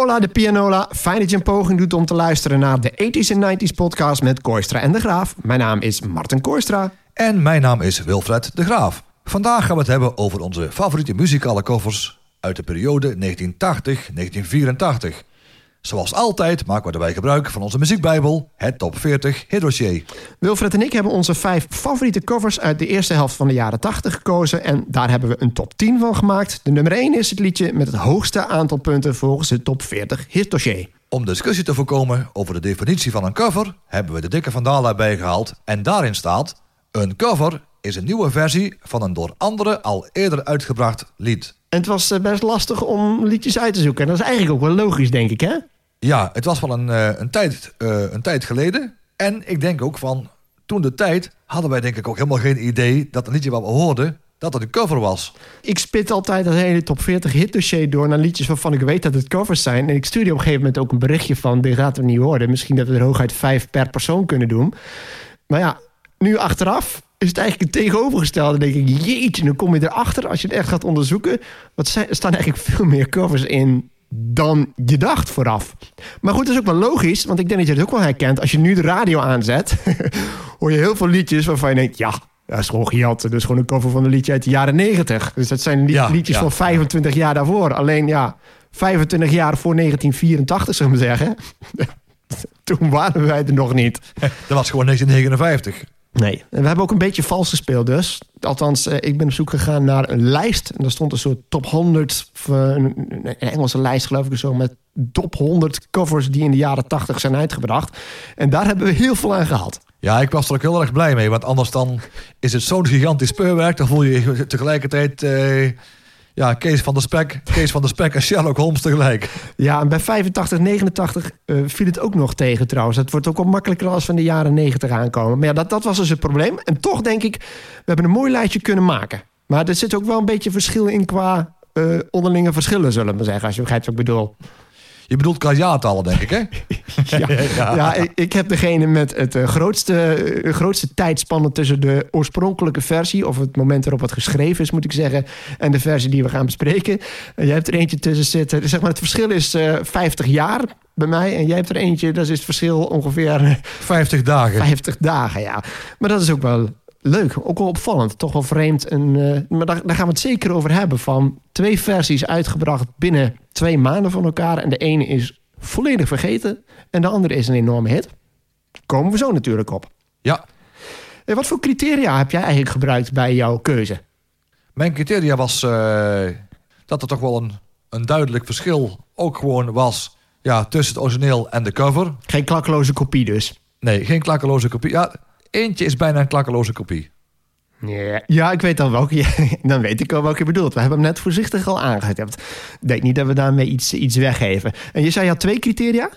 Hola de pianola, fijn dat je een poging doet om te luisteren naar de 80s en 90s podcast met Koistra en de Graaf. Mijn naam is Martin Koistra. En mijn naam is Wilfred de Graaf. Vandaag gaan we het hebben over onze favoriete muzikale covers uit de periode 1980-1984. Zoals altijd maken we erbij gebruik van onze muziekbijbel, het Top 40 Hit Wilfred en ik hebben onze vijf favoriete covers uit de eerste helft van de jaren 80 gekozen. En daar hebben we een top 10 van gemaakt. De nummer 1 is het liedje met het hoogste aantal punten volgens het Top 40 Hit Om discussie te voorkomen over de definitie van een cover, hebben we de dikke vandala bijgehaald. En daarin staat: Een cover is een nieuwe versie van een door anderen al eerder uitgebracht lied. En het was eh, best lastig om liedjes uit te zoeken. En dat is eigenlijk ook wel logisch, denk ik, hè? Ja, het was wel een, eh, een, tijd, uh, een tijd geleden. En ik denk ook van, toen de tijd hadden wij denk ik ook helemaal geen idee... dat een liedje wat we hoorden, dat het een cover was. Ik spit altijd dat hele top 40 hitdossier door naar liedjes waarvan ik weet dat het covers zijn. En ik stuurde op een gegeven moment ook een berichtje van... dit gaat we niet horen. Misschien dat we er hooguit vijf per persoon kunnen doen. Maar ja, nu achteraf is het eigenlijk het tegenovergestelde. Dan denk ik, jeetje, dan kom je erachter als je het echt gaat onderzoeken. Wat er staan eigenlijk veel meer covers in dan je dacht vooraf. Maar goed, dat is ook wel logisch, want ik denk dat je het ook wel herkent. Als je nu de radio aanzet, hoor je heel veel liedjes waarvan je denkt, ja, dat is gewoon gejat. Dat is gewoon een cover van een liedje uit de jaren 90. Dus dat zijn liedjes van 25 jaar daarvoor. Alleen ja, 25 jaar voor 1984, zullen we zeggen. Toen waren wij er nog niet. Dat was gewoon 1959. Nee, en we hebben ook een beetje vals gespeeld dus. Althans, eh, ik ben op zoek gegaan naar een lijst. En daar stond een soort top 100, een Engelse lijst geloof ik zo... met top 100 covers die in de jaren 80 zijn uitgebracht. En daar hebben we heel veel aan gehad. Ja, ik was er ook heel erg blij mee. Want anders dan is het zo'n gigantisch speurwerk. Dan voel je je tegelijkertijd... Eh, ja, Kees van de Spek, Kees van de Spek en Sherlock Holmes tegelijk. Ja, en bij 85, 89 uh, viel het ook nog tegen trouwens. Het wordt ook wel makkelijker als in de jaren 90 aankomen. Maar ja, dat, dat was dus het probleem. En toch denk ik, we hebben een mooi lijstje kunnen maken. Maar er zit ook wel een beetje verschil in qua uh, onderlinge verschillen, zullen we zeggen. Als je begrijpt wat ik bedoel. Je bedoelt qua jaartallen, denk ik, hè? ja, ja. ik, ik, heb degene met het uh, grootste, uh, grootste tijdspannen tussen de oorspronkelijke versie, of het moment waarop het geschreven is, moet ik zeggen, en de versie die we gaan bespreken. Uh, jij hebt er eentje tussen zitten. Zeg maar, het verschil is 50 jaar bij mij. En jij hebt er eentje, dat is het verschil ongeveer... 50 dagen. 50 dagen, ja. Maar dat is ook wel leuk, ook wel opvallend. Toch wel vreemd. En, uh, maar daar, daar, gaan we het zeker over hebben. Van twee versies uitgebracht binnen twee maanden van elkaar. En de ene is volledig vergeten. En de andere is een enorme hit. Komen we zo natuurlijk op. Ja. En wat voor criteria heb jij eigenlijk gebruikt bij jouw keuze? Mijn criteria was uh, dat er toch wel een, een duidelijk verschil ook gewoon was ja, tussen het origineel en de cover. Geen klakkeloze kopie dus? Nee, geen klakkeloze kopie. Ja, Eentje is bijna een klakkeloze kopie. Ja, ja, ik weet dan welke. Dan weet ik welke je bedoelt. We hebben hem net voorzichtig al aangetipt. Ik denk niet dat we daarmee iets, iets weggeven. En je zei je had twee criteria?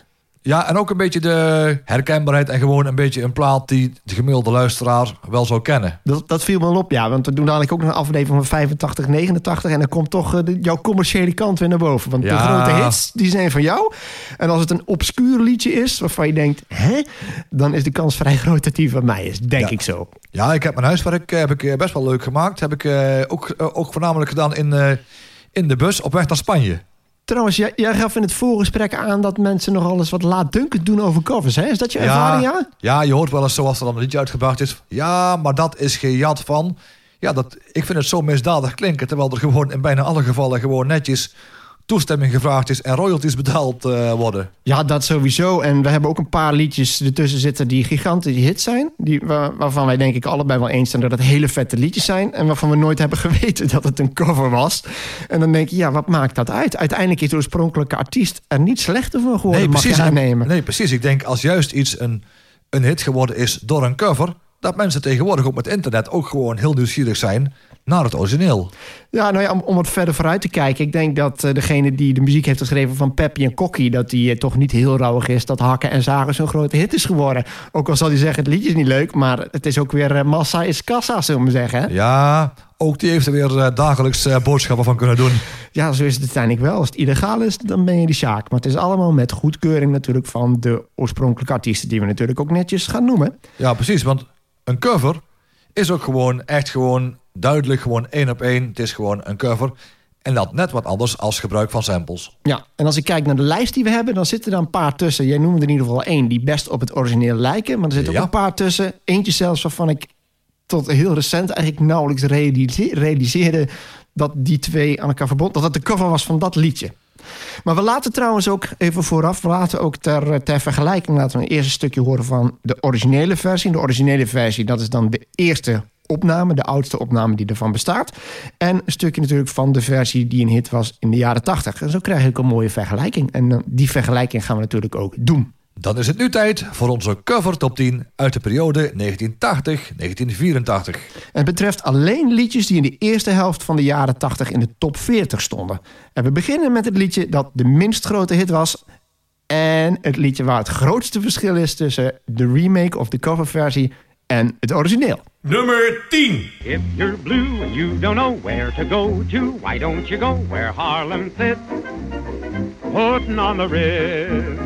Ja, en ook een beetje de herkenbaarheid en gewoon een beetje een plaat die de gemiddelde luisteraar wel zou kennen. Dat, dat viel me op, ja. Want we doen dadelijk ook nog een aflevering van 85, 89. En dan komt toch uh, jouw commerciële kant weer naar boven. Want de grote hits, die zijn van jou. En als het een obscuur liedje is, waarvan je denkt, hè? Dan is de kans vrij groot dat die van mij is, denk ik zo. Ja, ik heb mijn huiswerk eh, heb ik eh, best wel leuk gemaakt. Heb ik ook, ook voornamelijk gedaan in, in de bus op weg naar Spanje. Trouwens, jij, jij, gaf in het voorgesprek aan dat mensen nogal eens wat laatdunkend doen over covers. Hè? Is dat je ervaring, ja? Ja, je hoort wel eens zoals er dan een liedje uitgebracht is. Ja, maar dat is gejat van... Ja, dat, ik vind het zo misdadig klinken. Terwijl er gewoon in bijna alle gevallen gewoon netjes toestemming gevraagd is en royalties betaald uh, worden. Ja, dat sowieso. En we hebben ook een paar liedjes ertussen zitten die gigantische hits zijn. Die, waar, waarvan wij denk ik allebei wel eens zijn dat het hele vette liedjes zijn. En waarvan we nooit hebben geweten dat het een cover was. En dan denk je, ja, wat maakt dat uit? Uiteindelijk is de oorspronkelijke artiest er niet slechter van geworden, nee, precies, mag je aannemen. Nee, precies. Ik denk als juist iets een, een hit geworden is door een cover dat mensen tegenwoordig op het internet ook gewoon heel nieuwsgierig zijn naar het origineel. Ja, nou ja, om, om wat verder vooruit te kijken. Ik denk dat uh, degene die de muziek heeft geschreven van Peppy en Kokkie... dat die uh, toch niet heel rouwig is dat Hakken en Zagen zo'n grote hit is geworden. Ook al zal hij zeggen, het liedje is niet leuk... maar het is ook weer uh, massa is kassa, zullen we zeggen. Hè? Ja, ook die heeft er weer dagelijks boodschappen van kunnen doen. Ja, zo is het uiteindelijk wel. Als het illegaal is, dan ben je die zaak. Maar het is allemaal met goedkeuring natuurlijk... van de oorspronkelijke artiesten... die we natuurlijk ook netjes gaan noemen. Ja, precies, want een cover is ook gewoon echt gewoon duidelijk gewoon één op één. Het is gewoon een cover. En dat net wat anders als gebruik van samples. Ja, en als ik kijk naar de lijst die we hebben, dan zitten er een paar tussen. Jij noemde in ieder geval één die best op het origineel lijken. Maar er zitten Ja. ook een paar tussen. Eentje zelfs waarvan ik tot heel recent eigenlijk nauwelijks realise- realiseerde dat die twee aan elkaar verbonden, dat het de cover was van dat liedje. Maar we laten trouwens ook even vooraf, we laten ook ter, ter vergelijking laten we een eerste stukje horen van de originele versie. De originele versie, dat is dan de eerste opname, de oudste opname die ervan bestaat. En een stukje natuurlijk van de versie die een hit was in de jaren 80. En zo krijg ook een mooie vergelijking. En eh, die vergelijking gaan we natuurlijk ook doen. Dan is het nu tijd voor onze cover top 10 uit de periode 1980-1984. Het betreft alleen liedjes die in de eerste helft van de jaren 80 in de top 40 stonden. En we beginnen met het liedje dat de minst grote hit was. En het liedje waar het grootste verschil is tussen de remake of de coverversie en het origineel. Nummer 10. If you're blue and you don't know where to go to, why don't you go where Harlem sits? Putting on the Ritz.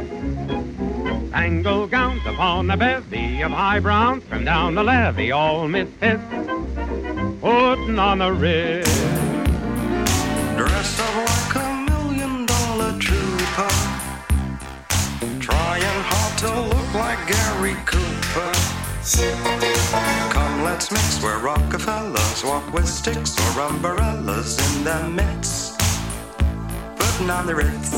Angle gowns upon a bevy of high browns from down the levee, all misfits. Putting on the Ritz. Dressed up like a million dollar trooper. Trying hard to look like Gary Cooper. Come, let's mix where Rockefellers walk with sticks or umbrellas in their midst. Putting on the Ritz.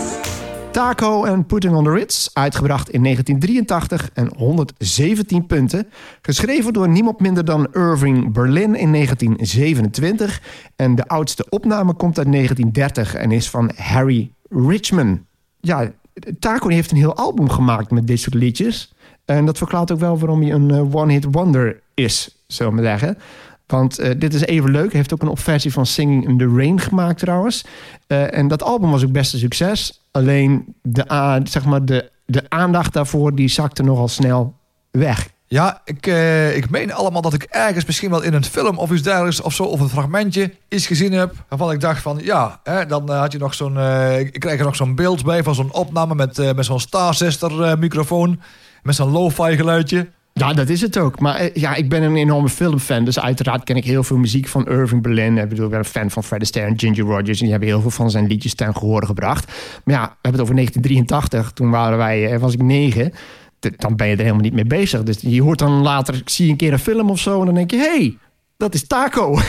Taco en Putting on the Ritz, uitgebracht in 1983 en 117 punten. Geschreven door niemand minder dan Irving Berlin in 1927. En de oudste opname komt uit 1930 en is van Harry Richman. Ja, Taco heeft een heel album gemaakt met dit soort liedjes. En dat verklaart ook wel waarom hij een eh, one-hit wonder is, zullen we zeggen. Want eh, dit is even leuk. Hij heeft ook een opversie van Singing in the Rain gemaakt trouwens. Eh, en dat album was ook best een succes. Alleen de, a- zeg maar de, de aandacht daarvoor die zakte nogal snel weg. Ja, ik, eh, ik meen allemaal dat ik ergens misschien wel in een film of iets dergelijks of zo, of een fragmentje, iets gezien heb. Waarvan ik dacht van, ja, hè, dan eh, had je nog zo'n, eh, ik krijg er nog zo'n beeld bij van zo'n opname met, met zo'n Star Sister eh, microfoon. Met zo'n lo-fi geluidje. Ja, dat is het ook. Maar ja, ik ben een enorme filmfan. Dus uiteraard ken ik heel veel muziek van Irving Berlin. Ik bedoel, ik ben een fan van Fred Astaire en Ginger Rogers. En die hebben heel veel van zijn liedjes ten gehoor gebracht. Maar ja, we hebben het over 1983. Toen waren wij, eh, was ik negen. Dan ben je er helemaal niet mee bezig. Dus je hoort dan later, ik zie een keer een film of zo. En dan denk je, hé, hey, dat is Taco.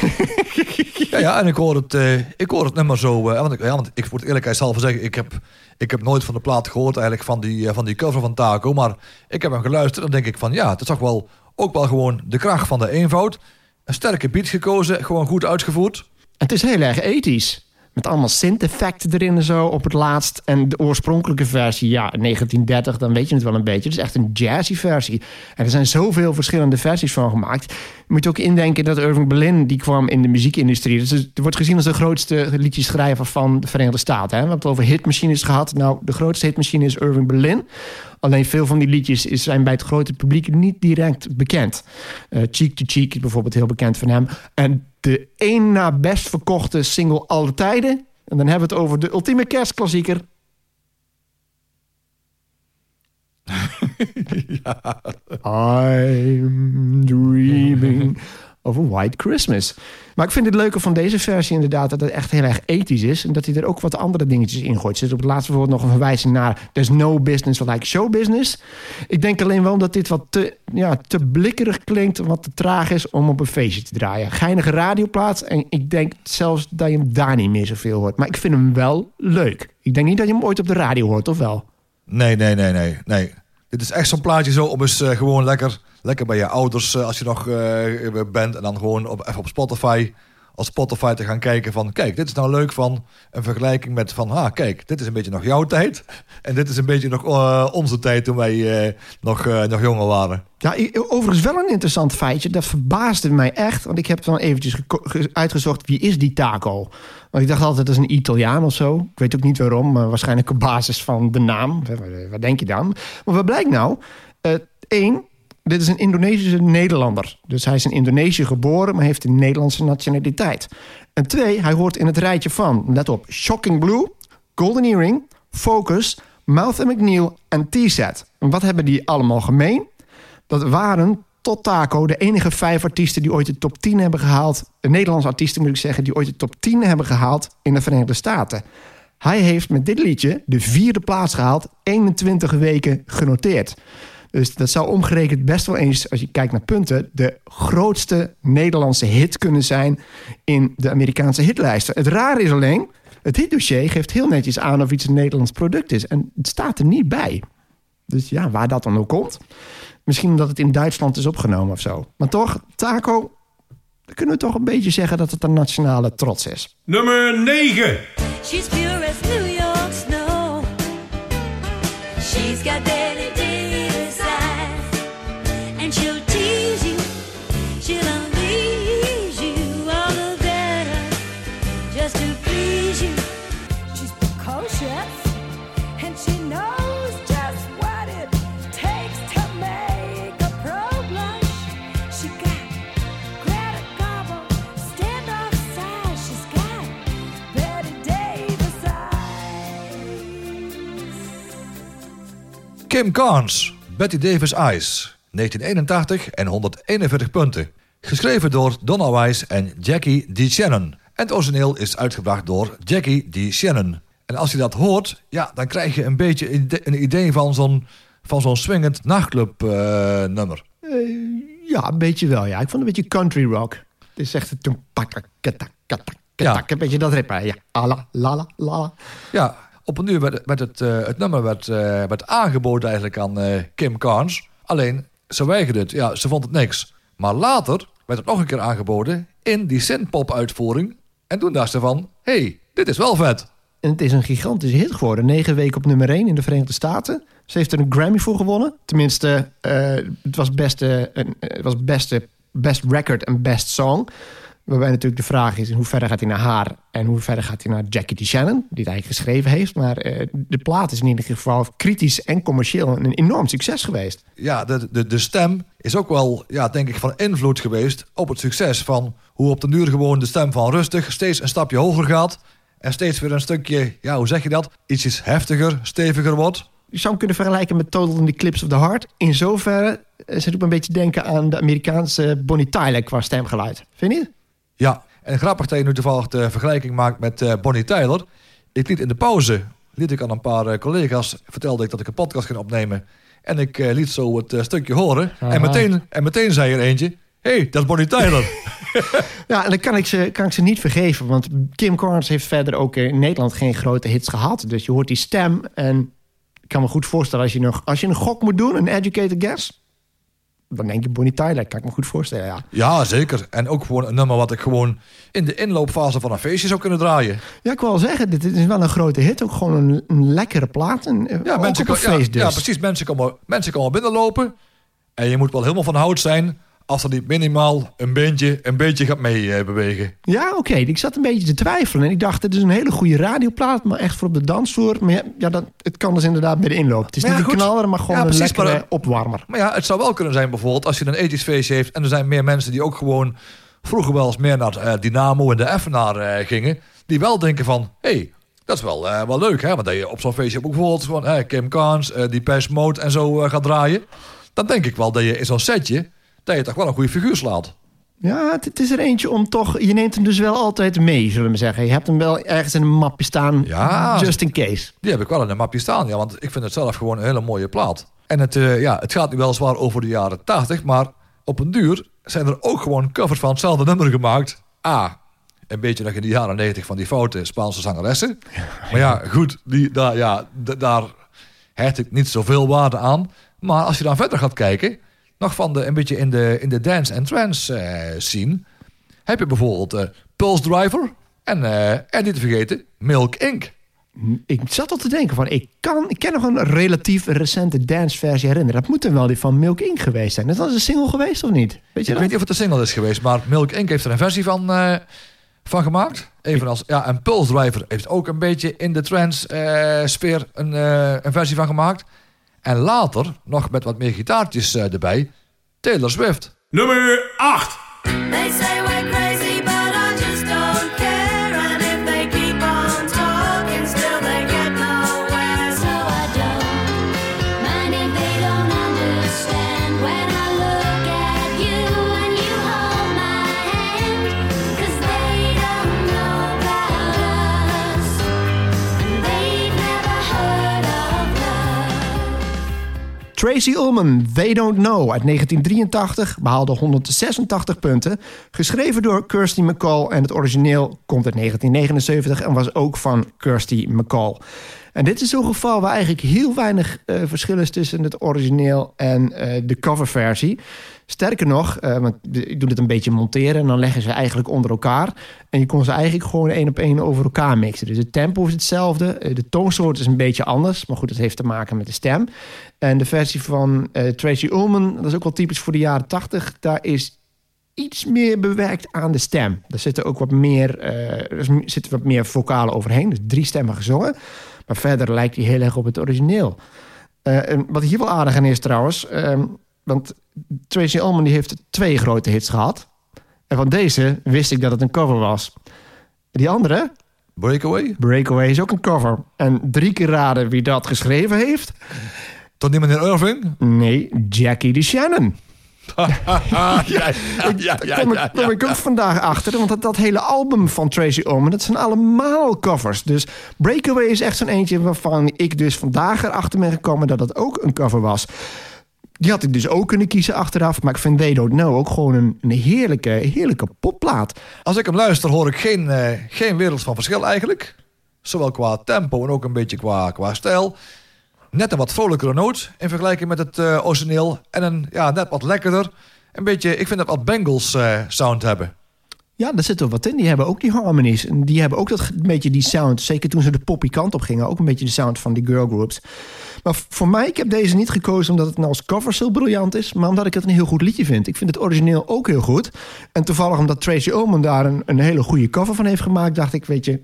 Ja, ja, en ik hoor het, eh, ik hoor het nummer zo. eh, want, ik, ja, want ik moet eerlijkheidshalve zeggen, ik heb, ik heb nooit van de plaat gehoord eigenlijk van die, eh, van die cover van Taco. Maar ik heb hem geluisterd en dan denk ik van ja, het is toch wel ook wel gewoon de kracht van de eenvoud. Een sterke beat gekozen, gewoon goed uitgevoerd. Het is heel erg ethisch. Met allemaal synth-effecten erin en zo op het laatst. En de oorspronkelijke versie, ja, 1930, dan weet je het wel een beetje. Het is echt een jazzy versie. En er zijn zoveel verschillende versies van gemaakt. Je moet ook indenken dat Irving Berlin, die kwam in de muziekindustrie. Dus het wordt gezien als de grootste liedjeschrijver van de Verenigde Staten. Hè? We hebben het over hitmachines gehad. Nou, de grootste hitmachine is Irving Berlin. Alleen veel van die liedjes zijn bij het grote publiek niet direct bekend. Eh, Cheek to Cheek is bijvoorbeeld heel bekend van hem. En de één na best verkochte single aller tijden. En dan hebben we het over de ultieme kerstklassieker. I'm dreaming of a white Christmas. Maar ik vind het leuke van deze versie inderdaad dat het echt heel erg ethisch is. En dat hij er ook wat andere dingetjes in gooit. Er zit op het laatste woord nog een verwijzing naar... There's no business like show business. Ik denk alleen wel dat dit wat te, ja, te blikkerig klinkt... wat te traag is om op een feestje te draaien. Geinige radioplaat. En ik denk zelfs dat je hem daar niet meer zoveel hoort. Maar ik vind hem wel leuk. Ik denk niet dat je hem ooit op de radio hoort, of wel? Nee, nee, nee, nee, nee. Dit is echt zo'n plaatje zo om eens eh, gewoon lekker, lekker bij je ouders eh, als je nog eh, bent. En dan gewoon op, even op Spotify, als Spotify te gaan kijken van... Kijk, dit is nou leuk van een vergelijking met van... Ah, kijk, dit is een beetje nog jouw tijd. En dit is een beetje nog eh, onze tijd toen wij eh, nog, eh, nog jonger waren. Ja, overigens wel een interessant feitje. Dat verbaasde mij echt. Want ik heb dan eventjes uitgezocht wie is die Taco. Want ik dacht altijd dat is een Italiaan of zo. Ik weet ook niet waarom, maar waarschijnlijk op basis van de naam. Wat denk je dan? Maar wat blijkt nou? Eén, dit is een Indonesische Nederlander. Dus hij is in Indonesië geboren, maar heeft een Nederlandse nationaliteit. En twee, hij hoort in het rijtje van, let op, Shocking Blue, Golden Earring, Focus, Mouth McNeil en T-Set. En wat hebben die allemaal gemeen? Dat waren tot Taco. De enige vijf artiesten die ooit de top 10 hebben gehaald. De Nederlandse artiesten moet ik zeggen, die ooit de top 10 hebben gehaald in de Verenigde Staten. Hij heeft met dit liedje de vierde plaats gehaald, 21 weken genoteerd. Dus dat zou omgerekend best wel eens, als je kijkt naar punten, de grootste Nederlandse hit kunnen zijn in de Amerikaanse hitlijsten. Het rare is alleen, het hitdossier geeft heel netjes aan of iets een Nederlands product is. En het staat er niet bij. Dus ja, waar dat dan ook komt. Misschien omdat het in Duitsland is opgenomen of zo. Maar toch, Taco, dan kunnen we toch een beetje zeggen dat het een nationale trots is. Nummer 9. She's pure as New York snow. She's got Kim Carnes, Betty Davis Eyes, 1981 en 141 punten. Geschreven door Donna Weiss en Jackie D. Shannon. En het origineel is uitgebracht door Jackie D. Shannon. En als je dat hoort, ja, dan krijg je een beetje een idee van zo'n, van zo'n swingend nachtclub eh, nummer. Eh, ja, een beetje wel. Ja, ik vond het een beetje country rock. Het is echt een Ja. Een beetje dat ritme. Ja, ala, lala, lala. Ja, op een uur werd, het, eh, het nummer werd, eh, werd aangeboden eigenlijk aan eh, Kim Carnes. Alleen, ze weigerde het. Ja, ze vond het niks. Maar later werd het nog een keer aangeboden in die synthpop uitvoering. En toen dacht ze van, hey, dit is wel vet. En het is een gigantische hit geworden. Negen weken op nummer 1 in de Verenigde Staten. Ze heeft er een Grammy voor gewonnen. Tenminste, het was beste, het was beste best record en best song. Waarbij natuurlijk de vraag is... in hoeverre gaat hij naar haar... en hoe verder gaat hij naar Jackie D. Shannon... die het eigenlijk geschreven heeft. Maar eh, de plaat is in ieder geval kritisch en commercieel... een enorm succes geweest. Ja, de, de, de stem is ook wel, ja, denk ik, van invloed geweest op het succes. Van hoe op de duur gewoon de stem van rustig steeds een stapje hoger gaat. En steeds weer een stukje, ja, hoe zeg je dat? Ietsjes heftiger, steviger wordt. Je zou hem kunnen vergelijken met Total in the Clips of the Heart. In zoverre eh, ze doet me een beetje denken aan de Amerikaanse Bonnie Tyler qua stemgeluid. Vind je? Ja, en grappig dat je nu toevallig de vergelijking maakt met eh, Bonnie Tyler. Ik liet in de pauze, liet ik aan een paar eh, collega's, vertelde ik dat ik een podcast ging opnemen. En ik eh, liet zo het stukje horen. En meteen, en meteen zei er eentje, hé, hey, dat is Bonnie Tyler. Ja, en dan kan ik, ze, kan ik ze niet vergeven. Want Kim Carnes heeft verder ook in Nederland geen grote hits gehad. Dus je hoort die stem. En ik kan me goed voorstellen als je, nog, als je een gok moet doen, een educated guess. Dan denk je Bonnie Tyler, kan ik me goed voorstellen. Ja, ja, zeker. En ook gewoon een nummer wat ik gewoon in de inloopfase van een feestje zou kunnen draaien. ja ik wil wel zeggen, dit, is wel een grote hit. Ook gewoon een, een lekkere plaat. En, eh, Ja, mensen, een ko- ja, feest dus. ja, precies. Mensen komen, mensen komen binnenlopen. En je moet wel helemaal van hout zijn als er niet minimaal een beetje, een beetje gaat mee eh, bewegen. Ja, oké. Ik zat een beetje te twijfelen. En ik dacht, het is een hele goede radioplaat, maar echt voor op de dansvloer. Maar ja, ja dat, het kan dus inderdaad bij de inloop. Het is Maar ja, niet een goed. knaller, maar gewoon Ja, een precies, lekkere maar- opwarmer. Maar ja, het zou wel kunnen zijn bijvoorbeeld als je een ethisch feestje heeft... en er zijn meer mensen die ook gewoon vroeger wel eens meer naar eh, Dynamo en de Effenaar eh, gingen... die wel denken van, hé, hey, dat is wel, eh, wel leuk, hè? Want dat je op zo'n feestje ook bijvoorbeeld gewoon eh, Kim Carnes, die Pest Mode en zo eh, gaat draaien... dan denk ik wel dat je in zo'n setje, dat je toch wel een goede figuur slaat. Ja, het, is er eentje om toch... Je neemt hem dus wel altijd mee, zullen we zeggen. Je hebt hem wel ergens in een mapje staan, Ja. just in case. Die heb ik wel in een mapje staan, ja, want ik vind het zelf gewoon een hele mooie plaat. En het, eh, ja, het gaat nu weliswaar over de jaren 80, maar op een duur zijn er ook gewoon covers van hetzelfde nummer gemaakt. A, een beetje nog in de jaren 90 van die foute Spaanse zangeressen. Maar ja, goed, die, daar, ja, daar hecht ik niet zoveel waarde aan. Maar als je dan verder gaat kijken, nog van de, een beetje in de, in de dance en trance eh, scene, heb je bijvoorbeeld eh, Pulse Driver en, eh, en niet te vergeten Milk Inc. Ik zat al te denken van... Ik, kan, ik ken nog een relatief recente danceversie herinneren. Dat moet dan wel die van Milk Inc. geweest zijn. Dat was een single geweest of niet? Weet je Ik dat? weet niet of het een single is geweest, maar Milk Inc. heeft er een versie van, van gemaakt. Evenals, ja, en Pulse Driver heeft ook een beetje in de trance-sfeer een, eh, een versie van gemaakt. En later, nog met wat meer gitaartjes eh, erbij, Taylor Swift. Nummer 8. Tracy Ullman, They Don't Know uit 1983 behaalde 186 punten. Geschreven door Kirsty McCall en het origineel komt uit 1979 en was ook van Kirsty McCall. En dit is zo'n geval waar eigenlijk heel weinig eh, verschil is tussen het origineel en eh, de coverversie. Sterker nog, eh, want ik doe dit een beetje monteren en dan leggen ze eigenlijk onder elkaar. En je kon ze eigenlijk gewoon één op één over elkaar mixen. Dus het tempo is hetzelfde, eh, de toonsoort is een beetje anders. Maar goed, dat heeft te maken met de stem. En de versie van eh, Tracy Ullman, dat is ook wel typisch voor de jaren 80. Daar is iets meer bewerkt aan de stem. Er zitten ook wat meer, eh, er zitten wat meer vocalen overheen. Dus drie stemmen gezongen. Maar verder lijkt hij heel erg op het origineel. Eh, en wat hier wel aardig aan is trouwens... ehm, want Tracy Ullman die heeft twee grote hits gehad. En van deze wist ik dat het een cover was. Die andere, Breakaway? Breakaway, is ook een cover. En drie keer raden wie dat geschreven heeft? Tot niet meneer Irving? Nee, Jackie de Shannon. ja, ja, ja, Daar kom, ik, kom ik ook vandaag achter. Want dat, dat hele album van Tracy Ullman, dat zijn allemaal covers. Dus Breakaway is echt zo'n eentje waarvan ik dus vandaag erachter ben gekomen dat het ook een cover was. Die had ik dus ook kunnen kiezen achteraf. Maar ik vind They Don't ook gewoon een, heerlijke, heerlijke popplaat. Als ik hem luister, hoor ik geen, eh, geen wereld van verschil eigenlijk. Zowel qua tempo en ook een beetje qua, qua stijl. Net een wat vrolijkere noot in vergelijking met het eh, origineel. En een ja, net wat lekkerder. Een beetje, ik vind dat wat Bengals eh, sound hebben. Ja, daar zit er wat in. Die hebben ook die harmonies. En die hebben ook dat, een beetje die sound. Zeker toen ze de poppy kant op gingen. Ook een beetje de sound van die girl groups. Maar voor mij, ik heb deze niet gekozen omdat het nou als cover zo briljant is. Maar omdat ik het een heel goed liedje vind. Ik vind het origineel ook heel goed. En toevallig omdat Tracy Ullman daar een, een hele goede cover van heeft gemaakt. Dacht ik, weet je,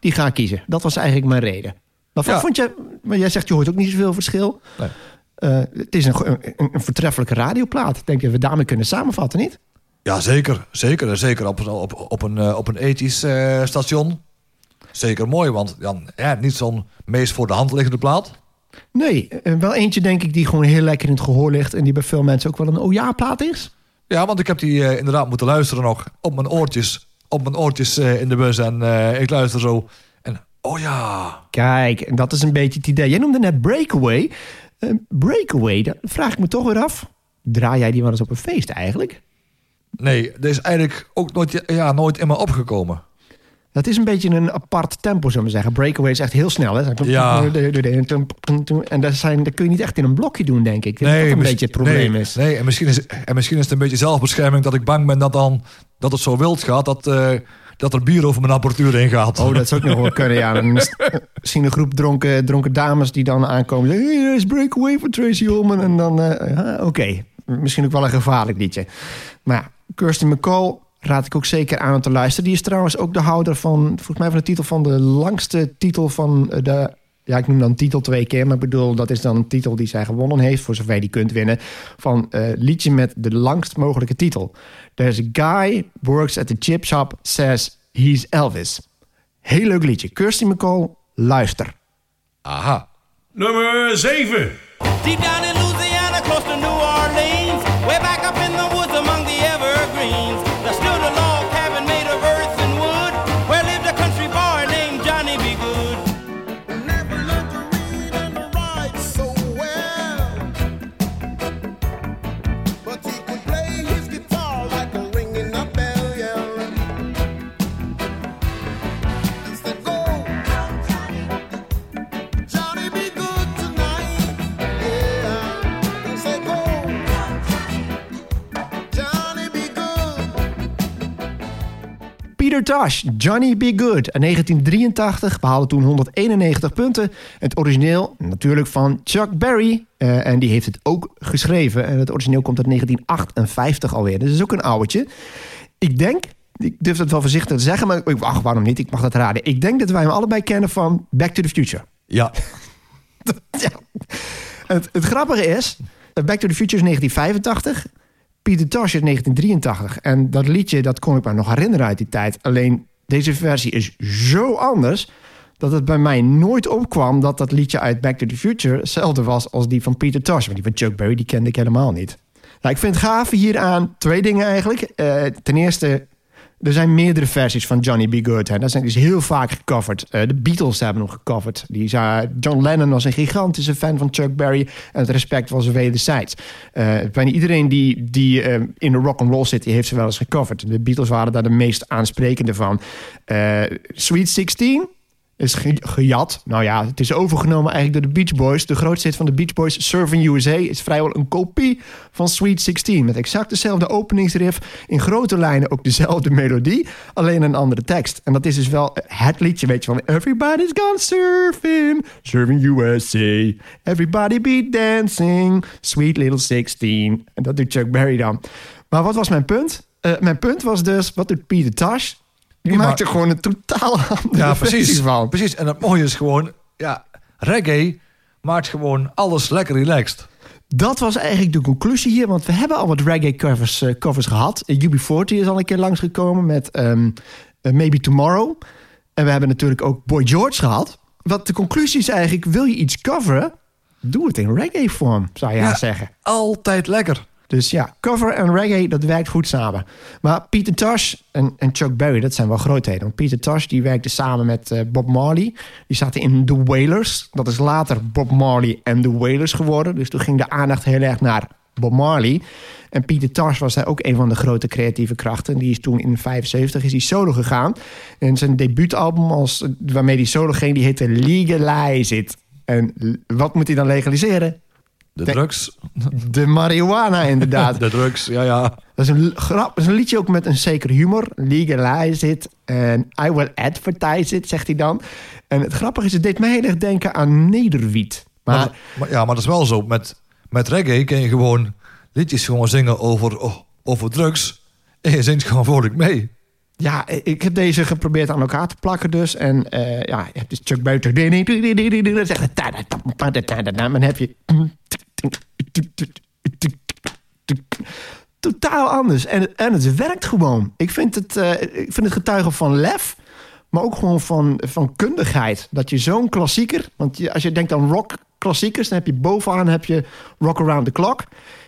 die ga ik kiezen. Dat was eigenlijk mijn reden. Maar Ja. vond je, maar jij zegt je hoort ook niet zoveel verschil. Nee. Eh, het is een, een, een vertreffelijke radioplaat. Ik denk dat we daarmee kunnen samenvatten, niet? Ja, zeker. Zeker. Zeker op, op, op een, eh, op een ethisch eh, station. Zeker mooi, want dan, ja, niet zo'n meest voor de hand liggende plaat. Nee, eh, wel eentje denk ik die gewoon heel lekker in het gehoor ligt... en die bij veel mensen ook wel een oh ja plaat is. Ja, want ik heb die inderdaad moeten luisteren nog op mijn oortjes. Op mijn oortjes in de bus. En ik luister zo. En oh ja. Kijk, en dat is een beetje het idee. Jij noemde net Breakaway. Breakaway, daar vraag ik me toch weer af. Draai jij die wel eens op een feest eigenlijk? Nee, dit is eigenlijk ook nooit, ja, nooit in me opgekomen. Dat is een beetje een apart tempo, zullen we zeggen. Breakaway is echt heel snel. Hè? Ja. En dat, zijn, dat kun je niet echt in een blokje doen, denk ik. Dat is toch een beetje het probleem nee, is. Nee, en misschien is, en misschien is het een beetje zelfbescherming dat ik bang ben dat, dan, dat het zo wild gaat dat, eh, dat er bier over mijn apparatuur heen gaat. Oh, dat zou ook nog wel kunnen, ja. Dan zien een groep dronken, dronken dames die dan aankomen. Zeggen, hey, is Breakaway van Tracy Ullman. En dan, eh, ah, oké, misschien ook wel een gevaarlijk liedje. Maar Kirsty McCall raad ik ook zeker aan om te luisteren. Die is trouwens ook de houder van, volgens mij van de titel van de langste titel van eh, de... Ja, ik noem dan titel twee keer, maar ik bedoel, dat is dan een titel die zij gewonnen heeft, voor zover je die kunt winnen, van eh liedje met de langst mogelijke titel. There's a guy works at the chip shop, says he's Elvis. Heel leuk liedje. Kirsty McCall, luister. Aha. Nummer 7. Deep down in Louisiana, close to New Orleans, way back up in Peter Tosh, Johnny Be Good. In 1983 behaalde toen 191 punten. Het origineel natuurlijk van Chuck Berry. Eh, en die heeft het ook geschreven. En het origineel komt uit 1958 alweer. Dus dat is ook een ouwtje. Ik denk, ik durf het wel voorzichtig te zeggen... maar ik- ach, waarom niet? Ik mag dat raden. Ik denk dat wij hem allebei kennen van Back to the Future. Ja. Ja. Het, het grappige is, Back to the Future is 1985. Peter Tosh is 1983. En dat liedje, dat kon ik me nog herinneren uit die tijd. Alleen, deze versie is zo anders... dat het bij mij nooit opkwam dat dat liedje uit Back to the Future... hetzelfde was als die van Peter Tosh. Maar die van Chuck Berry, die kende ik helemaal niet. Nou, ik vind het gaaf hieraan twee dingen eigenlijk. Eh, ten eerste Er zijn meerdere versies van Johnny B. Good. Hè. Dat zijn dus heel vaak gecoverd. Eh, de Beatles hebben hem gecoverd. Die zei, John Lennon was een gigantische fan van Chuck Berry. En het respect was wederzijds. Eh bijna iedereen die, die eh, in de rock and roll zit, die heeft ze wel eens gecoverd. De Beatles waren daar de meest aansprekende van. Eh, Sweet 16 is ge- gejat. Nou ja, het is overgenomen eigenlijk door de Beach Boys. De grootste hit van de Beach Boys, Surfing USA, is vrijwel een kopie van Sweet 16. Met exact dezelfde openingsriff, in grote lijnen ook dezelfde melodie, alleen een andere tekst. En dat is dus wel het liedje, weet je, van Everybody's gone surfing, surfing USA. Everybody be dancing, sweet little 16. En dat doet Chuck Berry dan. Maar wat was mijn punt? Eh, mijn punt was dus, wat doet Peter Tosh? Maar- maakt er gewoon een totaal andere Ja, precies. van. Precies. En het mooie is gewoon, ja, reggae maakt gewoon alles lekker relaxed. Dat was eigenlijk de conclusie hier, want we hebben al wat reggae covers, eh, covers gehad. Uh, UB40 is al een keer langsgekomen met ehm, eh, Maybe Tomorrow. En we hebben natuurlijk ook Boy George gehad. Wat de conclusie is eigenlijk, wil je iets coveren? Doe het in reggae vorm, zou je Ja. zeggen. Altijd lekker. Dus ja, cover en reggae, dat werkt goed samen. Maar Peter Tosh en, en Chuck Berry, dat zijn wel grootheden. Want Peter Tosh die werkte samen met eh, Bob Marley. Die zaten in The Wailers. Dat is later Bob Marley en The Wailers geworden. Dus toen ging de aandacht heel erg naar Bob Marley. En Peter Tosh was daar ook een van de grote creatieve krachten. Die is toen in 75 is hij solo gegaan. En zijn debuutalbum als, waarmee hij solo ging, die heette Legalize It. En wat moet hij dan legaliseren? De drugs. De marihuana inderdaad. De drugs, ja, ja. Dat is een grap, dat is een liedje ook met een zekere humor. Legalize it and I will advertise it, zegt hij dan. En het grappige is, het deed mij heel erg denken aan nederwiet. Maar, Maar ja, maar dat is wel zo. Met, met reggae kun je gewoon liedjes gewoon zingen over, oh, over drugs. En je zingt gewoon vrolijk mee. ja, ik heb deze geprobeerd aan elkaar te plakken dus. En eh, ja, je hebt dus Chuck Buiter. Dan heb je... Totaal anders. En, en het werkt gewoon. Ik vind het, eh, ik vind het getuigen van lef... maar ook gewoon van, van kundigheid. Dat je zo'n klassieker... want als je denkt aan rock klassiekers... dan heb je bovenaan heb je Rock Around the Clock...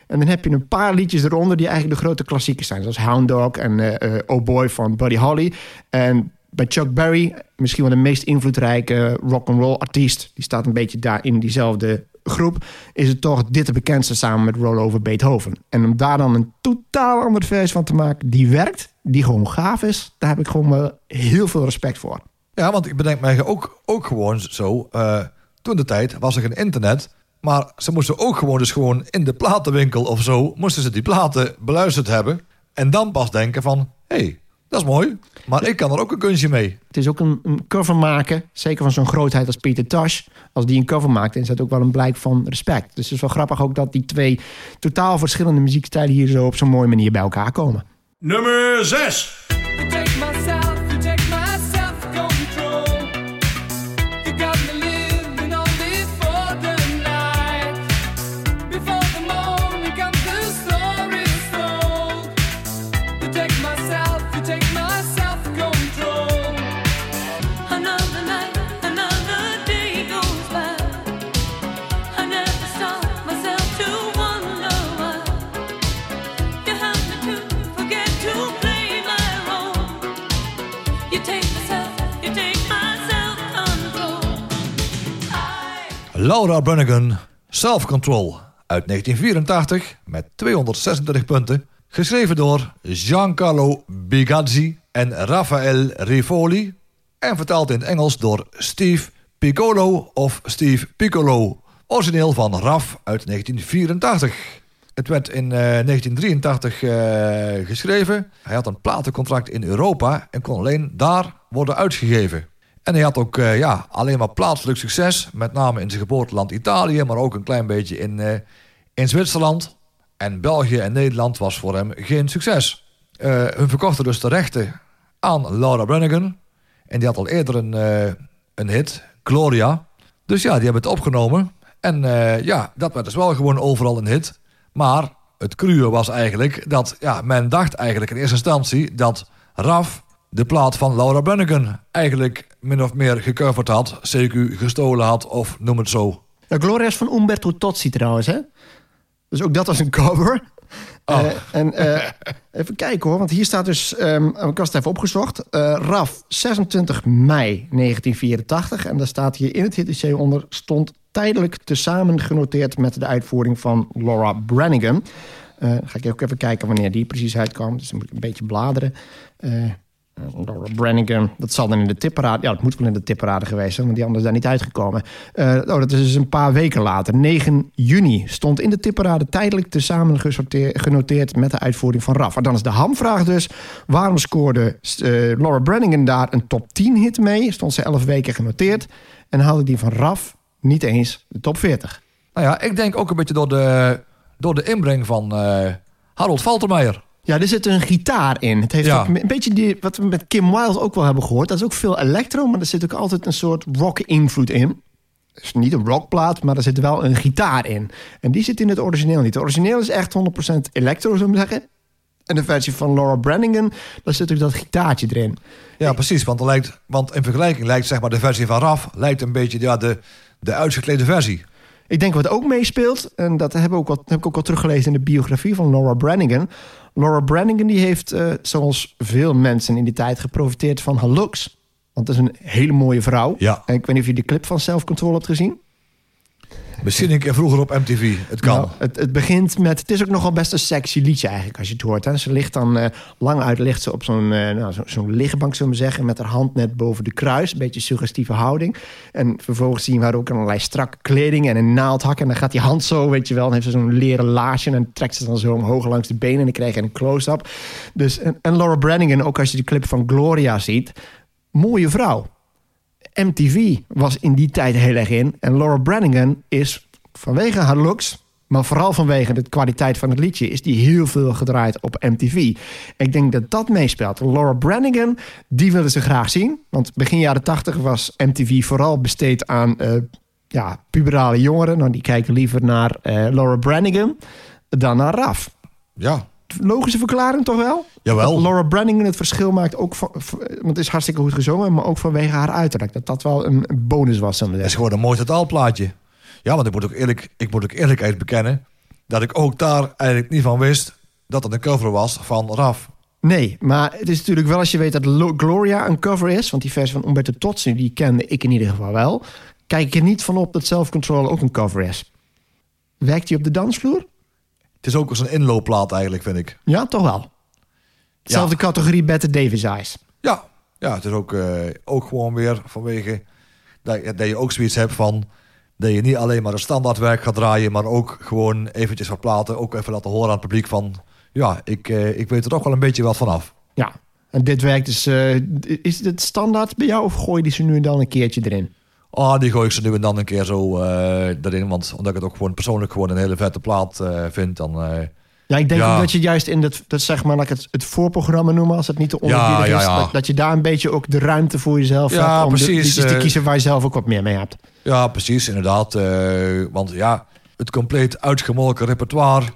en dan heb je een paar liedjes eronder... die eigenlijk de grote klassiekers zijn. Zoals Hound Dog en eh, Oh Boy van Buddy Holly. En bij Chuck Berry... misschien wel de meest invloedrijke rock'n'roll artiest... die staat een beetje daar in diezelfde groep... is het toch dit de bekendste samen met Roll Over Beethoven. En om daar dan een totaal andere versie van te maken... die werkt, die gewoon gaaf is... daar heb ik gewoon heel veel respect voor. Ja, want ik bedenk mij ook, ook gewoon zo. eh, toen de tijd was er geen internet. Maar ze moesten ook gewoon, dus gewoon in de platenwinkel of zo, moesten ze die platen beluisterd hebben. En dan pas denken van, hé, hey, dat is mooi. Maar ik kan er ook een kunstje mee. Het is ook een, een cover maken, zeker van zo'n grootheid als Peter Tosh. Als die een cover maakt, dan is dat ook wel een blijk van respect. Dus het is wel grappig ook dat die twee totaal verschillende muziekstijlen hier zo op zo'n mooie manier bij elkaar komen. Nummer 6. Laura Branigan, Self Control uit 1984 met 236 punten. Geschreven door Giancarlo Bigazzi en Raffaele Rivoli. En vertaald in Engels door Steve Piccolo of Steve Piccolo. Origineel van Raf uit 1984. Het werd in eh, 1983 eh, geschreven. Hij had een platencontract in Europa en kon alleen daar worden uitgegeven. En hij had ook eh, ja, alleen maar plaatselijk succes. Met name in zijn geboorteland Italië, maar ook een klein beetje in, eh, in Zwitserland. En België en Nederland was voor hem geen succes. Eh hun verkochten dus de rechten aan Laura Branigan. En die had al eerder een, eh, een hit, Gloria. Dus ja, die hebben het opgenomen. En eh, ja, dat werd dus wel gewoon overal een hit. Maar het cruwe was eigenlijk dat ja, men dacht eigenlijk in eerste instantie dat Raf de plaat van Laura Branigan eigenlijk min of meer gecoverd had, CQ gestolen had of noem het zo. Nou, Gloria is van Umberto Tozzi trouwens, hè? Dus ook dat was een cover. Oh. Eh, en eh, even kijken hoor, want hier staat dus, ehm ik was het even opgezocht. Eh, RAF, 26 mei 1984. En daar staat hier in het hitdossier onder, stond tijdelijk tezamen genoteerd met de uitvoering van Laura Branigan. Eh, ga ik ook even kijken wanneer die precies uitkwam. Dus dan moet ik een beetje bladeren. Eh, Laura Branigan, dat zal dan in de tipparade... Ja, dat moet wel in de tipparade geweest zijn, want die anders daar niet uitgekomen. Eh, oh, dat is dus een paar weken later. 9 juni stond in de tipparade tijdelijk tezamen genoteerd... met de uitvoering van RAF. En dan is de hamvraag dus... waarom scoorde Laura Branigan daar een top 10 hit mee? Stond ze 11 weken genoteerd. En haalde die van RAF niet eens de top 40. Nou ja, ik denk ook een beetje door de, door de inbreng van eh, Harold Faltermeijer. Ja, er zit een gitaar in. Het heeft Ja. ook een beetje die, wat we met Kim Wilde ook wel hebben gehoord. Dat is ook veel electro, maar er zit ook altijd een soort rock-invloed in. Het is niet een rockplaat, maar er zit wel een gitaar in. En die zit in het origineel niet. Het origineel is echt 100% electro, zou ik zeggen. En de versie van Laura Branigan, daar zit ook dat gitaartje erin. Ja, precies. Want, er lijkt, want in vergelijking lijkt zeg maar, de versie van Raf lijkt een beetje ja, de, de uitgeklede versie. Ik denk wat ook meespeelt, en dat heb ik ook, wat, heb ik ook al teruggelezen in de biografie van Laura Branigan. Laura Branigan die heeft, eh, zoals veel mensen in die tijd, geprofiteerd van haar looks. Want dat is een hele mooie vrouw. Ja. En ik weet niet of je de clip van Self Control hebt gezien. Misschien een keer vroeger op MTV. Het kan. Nou, het, het begint met. Het is ook nogal best een sexy liedje eigenlijk, als je het hoort. Hè. Ze ligt dan eh, lang uit, ligt ze op zo'n eh, nou, zo, zo'n lichtbank, zullen we zeggen, met haar hand net boven de kruis. Een beetje suggestieve houding. En vervolgens zien we haar ook allerlei strakke kleding en een naaldhak. En dan gaat die hand zo, weet je wel. Dan heeft ze zo'n leren laarsje en trekt ze dan zo omhoog langs de benen. En dan krijg je een close-up. Dus, en, Laura Branigan, ook als je de clip van Gloria ziet, mooie vrouw. MTV was in die tijd heel erg in. En Laura Branigan is vanwege haar looks, maar vooral vanwege de kwaliteit van het liedje, is die heel veel gedraaid op MTV. Ik denk dat dat meespeelt. Laura Branigan, die willen ze graag zien. Want begin jaren 80 was MTV vooral besteed aan eh, ja, puberale jongeren. Nou, die kijken liever naar eh, Laura Branigan dan naar Raf. Ja, Logische verklaring toch wel? Jawel. Dat Laura Branigan het verschil maakt ook van, want het is hartstikke goed gezongen, maar ook vanwege haar uiterlijk. Dat dat wel een bonus was. het is gewoon een mooi totaalplaatje. Ja, want ik moet ook, eerlijk, ik moet ook eerlijkheid bekennen... dat ik ook daar eigenlijk niet van wist... dat het een cover was van Raf. Nee, maar het is natuurlijk wel als je weet dat Lo- Gloria een cover is, want die versie van Umberto Tozzi, die kende ik in ieder geval wel, kijk ik er niet van op dat Self Control ook een cover is. Werkt hij op de dansvloer? Het is ook als een inloopplaat eigenlijk, vind ik. Ja, toch wel. Zelfde categorie Bette Davis Eyes. Ja, ja het is ook, eh, ook gewoon weer vanwege... Dat, dat je ook zoiets hebt van... dat je niet alleen maar een standaardwerk gaat draaien... maar ook gewoon eventjes wat platen... ook even laten horen aan het publiek van... ja, ik, eh, ik weet er toch wel een beetje wat vanaf. Ja, en dit werkt dus. eh, is het standaard bij jou of gooi je die ze nu en dan een keertje erin? Ah, die gooi ik ze nu en dan een keer zo eh, erin. Want omdat ik het ook gewoon persoonlijk gewoon een hele vette plaat eh, vind... dan... eh, Ja, ik denk Ja. dat je juist in dat, dat zeg maar, laat ik het, het voorprogramma noemen, als het niet te onderbiedig Ja, ja, is. Dat, dat je daar een beetje ook de ruimte voor jezelf Ja, hebt om de precies, liedjes te kiezen waar je zelf ook wat meer mee hebt. Ja, precies, inderdaad. want ja, het compleet uitgemolken repertoire...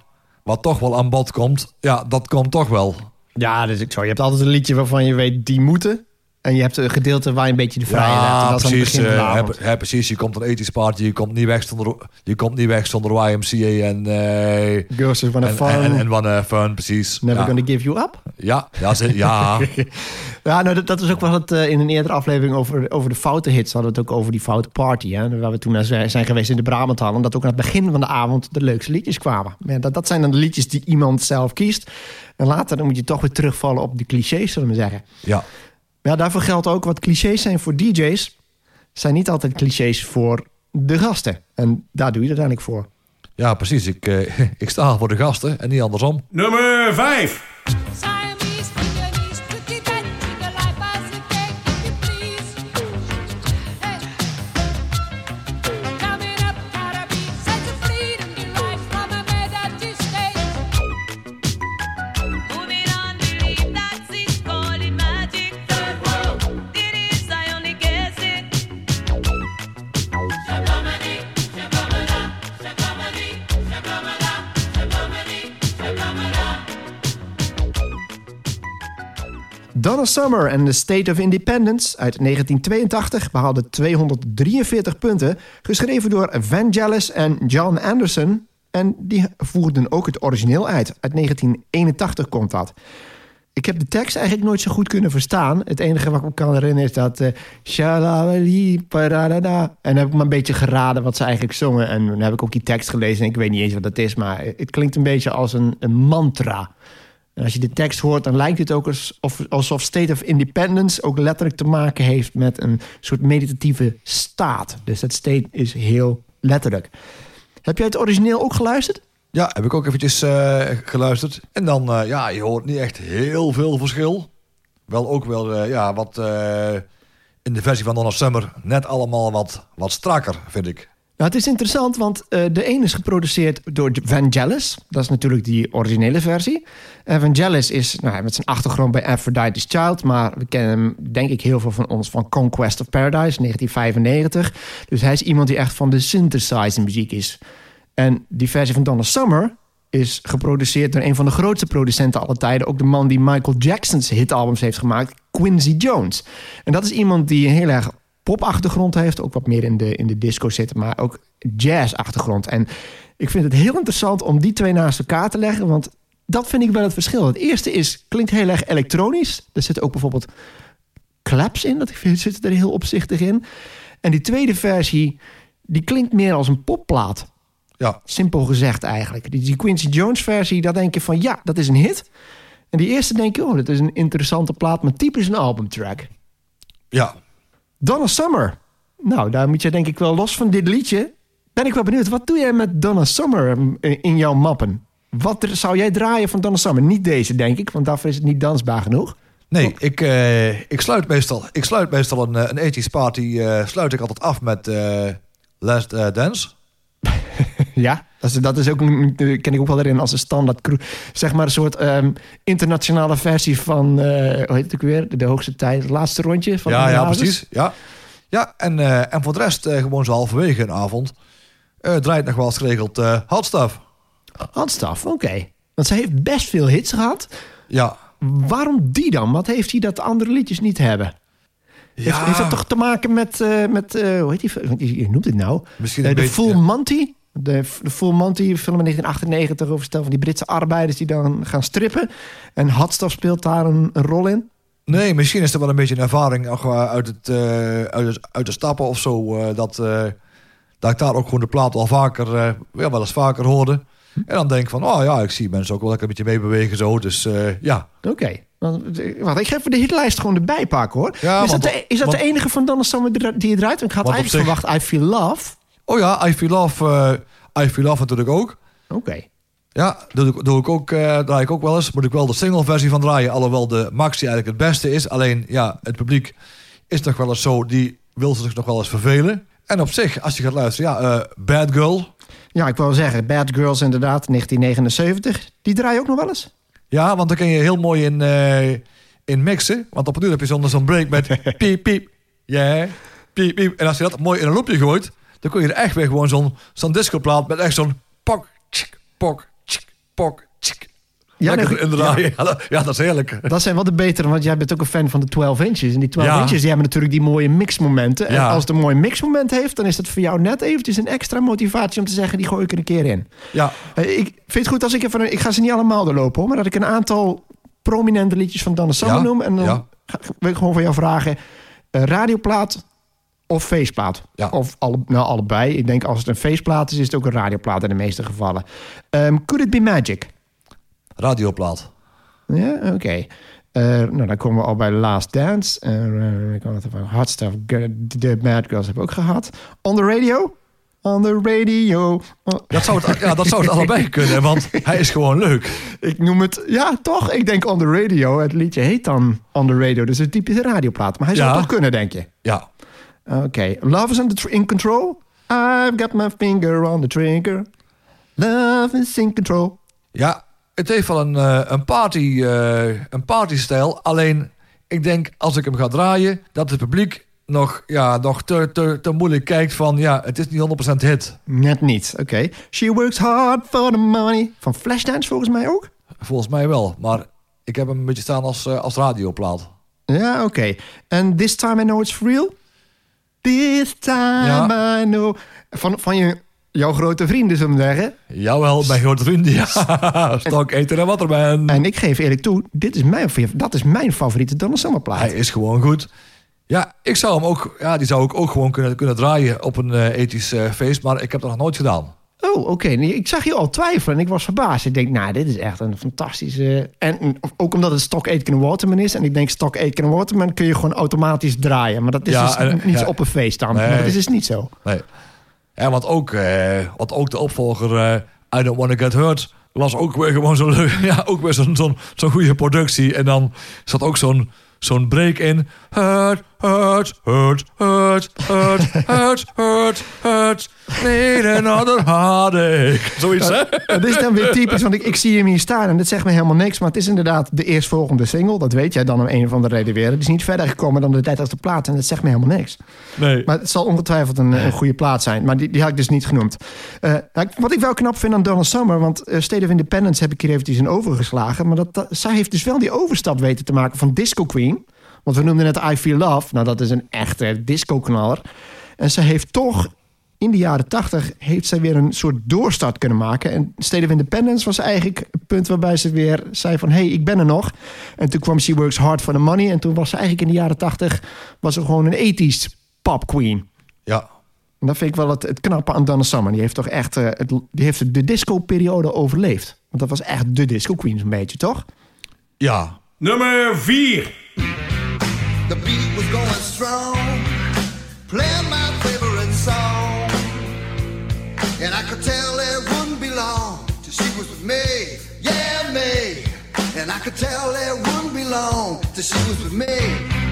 wat toch wel aan bod komt... ja, dat komt toch wel. Ja, dus ik zo. Je hebt altijd een liedje waarvan je weet die moeten. En je hebt een gedeelte waar je een beetje de vrijheid hebt. En Ja, dat is aan het precies. begin van de eh, precies. Je komt een ethisch party, je komt niet weg zonder, je komt niet weg zonder YMCA en... eh Girls just wanna en, fun. en, en wanna fun, precies. Never ja. gonna give you up. Ja, ja, ze- ja. Ja, nou, dat, dat is ook wel het eh, in een eerdere aflevering over, over de foute hits. Hadden we het ook over die foute party. Hè, waar we toen naar zijn geweest in de Brabanthal. En dat ook aan het begin van de avond de leukste liedjes kwamen. Ja, dat, dat zijn dan de liedjes die iemand zelf kiest. En later dan moet je toch weer terugvallen op de clichés, zullen we zeggen. ja. Maar ja, daarvoor geldt ook wat clichés zijn voor DJ's. Zijn niet altijd clichés voor de gasten. En daar doe je het uiteindelijk voor. ja, precies. Ik, eh, ik sta voor de gasten en niet andersom. Nummer 5. Donna Summer en The State of Independence uit 1982 behaalde 243 punten. Geschreven door Vangelis en John Anderson. En die voerden ook het origineel uit. Uit 1981 komt dat. Ik heb de tekst eigenlijk nooit zo goed kunnen verstaan. Het enige wat ik me kan herinneren is dat... eh shalalali, paradada. En dan heb ik maar een beetje geraden wat ze eigenlijk zongen. En dan heb ik ook die tekst gelezen en ik weet niet eens wat dat is. Maar het klinkt een beetje als een, een mantra. Als je de tekst hoort, dan lijkt het ook alsof, alsof State of Independence... ook letterlijk te maken heeft met een soort meditatieve staat. Dus dat state is heel letterlijk. Heb jij het origineel ook geluisterd? Ja, heb ik ook eventjes eh, geluisterd. En dan, eh, ja, je hoort niet echt heel veel verschil. Wel ook wel, eh, ja, wat in de versie van Donna Summer net allemaal wat, wat strakker, vind ik. Nou, het is interessant, want eh, de een is geproduceerd door Vangelis. Dat is natuurlijk die originele versie. En Vangelis is nou, met zijn achtergrond bij Aphrodite's Child... maar we kennen hem, denk ik, heel veel van ons van Conquest of Paradise, 1995. Dus hij is iemand die echt van de synthesizer muziek is. En die versie van Donna Summer is geproduceerd door een van de grootste producenten aller tijden. Ook de man die Michael Jackson's hitalbums heeft gemaakt, Quincy Jones. En dat is iemand die heel erg popachtergrond heeft. Ook wat meer in de, in de disco zitten, maar ook jazz-achtergrond. En ik vind het heel interessant om die twee naast elkaar te leggen. Want dat vind ik wel het verschil. Het eerste is, klinkt heel erg elektronisch. Er zitten ook bijvoorbeeld claps in. Dat zitten er heel opzichtig in. En die tweede versie, die klinkt meer als een popplaat. Ja, Simpel gezegd eigenlijk. Die, die Quincy Jones versie, daar denk je van ja, dat is een hit. En die eerste denk je, oh, dat is een interessante plaat, maar typisch een albumtrack. ja. Donna Summer. Nou, daar moet je denk ik wel los van dit liedje. Ben ik wel benieuwd, wat doe jij met Donna Summer mm, in jouw mappen? Wat er- zou jij draaien van Donna Summer? Niet deze, denk ik, want daarvoor is het niet dansbaar genoeg. Nee, ik, eh, ik sluit meestal, ik sluit meestal een, eh, een 80s party eh, sluit ik altijd af met eh, Last Dance. Ja, dat is, dat is ook ken ik ook wel erin als een standaard crew. Zeg maar een soort ehm, internationale versie van, eh, hoe heet het ook weer? De, de hoogste tijd, het laatste rondje van ja, de ja, precies. Ja, ja en, eh, en voor de rest eh, gewoon zo halverwege een avond draait nog wel eens geregeld stuff. Handstaf, oké. Want ze heeft best veel hits gehad. Ja, Waarom die dan? Wat heeft hij dat de andere liedjes niet hebben? Heeft, Ja. heeft dat toch te maken met, met hoe heet die? Je noemt het nou. Misschien een de beetje, Full ja. Monty. De, de Full Monty film in 1998 over stel van die Britse arbeiders die dan gaan strippen. En Hadstaf speelt daar een, een rol in. Nee, misschien is er wel een beetje een ervaring eh, uit, het, eh, uit, het, uit de stappen of zo. eh, dat, dat ik daar ook gewoon de plaat al vaker, ja, wel eens vaker hoorde. En dan denk ik van, oh ja, ik zie mensen ook wel lekker een beetje meebewegen zo. Dus ja, Oké. Eh, Wacht, ik ga even de hitlijst gewoon erbij pakken hoor. Ja, is, dat de, is dat want- de enige van Donna Summer die? Want Ik had eigenlijk zich- verwacht I Feel Love. Oh ja, I Feel Love, eh, I Feel Love natuurlijk ook. Oké. Ja, doe, ik- doe ik ook, eh, draai ik ook wel eens. Moet ik wel de single versie van draaien. Alhoewel de Maxi eigenlijk het beste is. Alleen, ja, het publiek is toch wel eens zo. Die wil zich nog wel eens vervelen. En op zich, als je gaat luisteren, ja, eh, Bad Girl. Ja, ik wil zeggen, Bad Girls inderdaad, 1979. Die draai je ook nog wel eens? Ja, want dan kun je heel mooi in, in mixen. Want op het duur heb je zo'n zo'n break met piep, piep. Ja, piep, piep. En als je dat mooi in een loopje gooit... dan kun je er echt weer gewoon zo'n zo'n discoplaat... met echt zo'n pok, tsk, pok, tsk, pok, tsk. Ja, Lekker nee, in draaien. Ja. dat- ja, dat is heerlijk. Dat zijn wel de betere, want jij bent ook een fan van de 12 inches. En die 12 Ja. inches die hebben natuurlijk die mooie mixmomenten. En Ja. als het een mooi mixmoment heeft, dan is dat voor jou net eventjes een extra motivatie om te zeggen, die gooi ik er een keer in. Ja, Eh, Ik vind het goed als ik even, een- ik ga ze niet allemaal doorlopen hoor, maar dat ik een aantal prominente liedjes van Donna Summer noem. En dan wil ik gewoon van jou vragen, eh, radioplaat of feestplaat? Ja. Of alle, nou, allebei. Ik denk als het een feestplaat is, is het ook een radioplaat in de meeste gevallen. Ehm, Could It Be Magic? radioplaat. Ja, oké. Eh, nou, dan komen we al bij Last Dance. Uh, ik het even Hot Stuff. The Mad Girls hebben we ook gehad. On the radio? On the radio. Oh, Dat zou het, ja, dat zou het allebei kunnen, want hij is gewoon leuk. ik noem het... Ja, toch? Ik denk On the radio. Het liedje heet dan On the radio. Dus een typische radioplaat. Maar hij zou Ja. toch kunnen, denk je? Ja, Oké. Love is in, in control. I've got my finger on the trigger. Love is in control. ja het heeft wel een, eh, een, party, eh, een partystijl. Alleen, ik denk als ik hem ga draaien, dat het publiek nog, ja, nog te, te, te moeilijk kijkt van... ja, het is niet 100% hit. Net niet. Oké. She works hard for the money. Van Flashdance volgens mij ook? Volgens mij wel, maar ik heb hem een beetje staan als, eh, als radioplaat. Ja, oké. En This Time I Know It's For Real? This time Ja. I know... Van, van je jouw grote vrienden, zullen we zeggen. Jawel, mijn grote vrienden. Ja, stok, eten en waterman. En ik geef eerlijk toe, dit is mijn, dat is mijn favoriete Donna Summer plaat. Hij is gewoon goed. Ja, ik zou hem ook, ja, die zou ik ook gewoon kunnen, kunnen draaien op een eh, ethisch eh, feest, maar ik heb dat nog nooit gedaan. Oh, oké. Ik zag je al twijfelen en ik was verbaasd. Ik denk, nou, dit is echt een fantastische... En ook omdat het Stock Aitken Waterman is. En ik denk, Stock Aitken Waterman kun je gewoon automatisch draaien. Maar dat is Ja, dus en- niet ja. op een feest dan. Nee. Maar dat is dus niet zo. Nee. Ja, want ook, eh, want ook de opvolger eh, I Don't Wanna Get Hurt was ook weer gewoon zo'n leuk, ja, ook weer zo'n zo'n zo'n goede productie. En dan zat ook zo'n zo'n break in. Hurt, hurt, hurt, hurt, hurt, hurt, hurt, hurt. Need another heartache. Zoiets, hè? Dat is dan weer typisch, want ik, ik zie hem hier staan en dat zegt me helemaal niks. Maar het is inderdaad de eerstvolgende single. Dat weet jij dan om een of andere reden weer. Het is niet verder gekomen dan de tijd als de plaat en dat zegt me helemaal niks. Nee. Maar het zal ongetwijfeld een, een goede plaat zijn. Maar die, die had ik dus niet genoemd. Eh, wat ik wel knap vind aan Donna Summer... want eh, State of Independence heb ik hier eventjes in overgeslagen... maar dat, dat- zij heeft dus wel die overstap weten te maken van Disco Queen. Want we noemden net I Feel Love. Nou, dat is een echte disco-knaller. En ze heeft toch... In de jaren tachtig heeft zij weer een soort doorstart kunnen maken. En State of Independence was eigenlijk het punt waarbij ze weer zei van... hé, hey, ik ben er nog. En toen kwam She Works Hard for the Money. En toen was ze eigenlijk in de jaren tachtig... was ze gewoon een ethisch pop queen. Ja. En dat vind ik wel het, het knappe aan Donna Summer. Die heeft toch echt eh, het, die heeft de disco-periode overleefd. Want dat was echt de disco queen een beetje, toch? Ja. Nummer 4. The beat was going strong, playing my could tell it wouldn't be long till she was with me,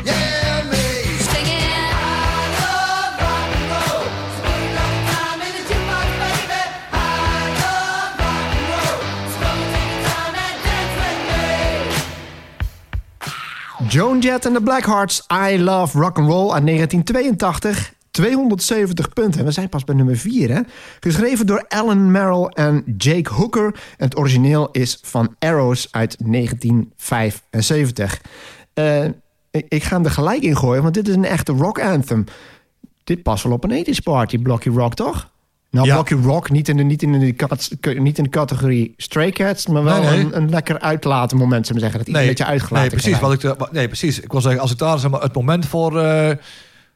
yeah, me. Joan Jett en de Blackhearts, I Love Rock and Roll uit 1982. 270 punten. We zijn pas bij nummer 4, hè? Geschreven door Alan Merrill en Jake Hooker. En het origineel is van Arrows uit 1975. Eh, ik, ik ga hem er gelijk in gooien, want dit is een echte rock anthem. Dit past wel op een 80s party, Blocky Rock, toch? Nou, Ja. Blocky Rock, niet in de, niet in de, kat- niet in de categorie Stray Cats... maar wel Nee, nee. Een, een lekker uitlaten moment, we zeggen. Dat hij een beetje uitgelaten Nee, precies. Wat ik, wat- nee, precies. Ik wil zeggen, als ik daar zeg maar, het moment voor, eh,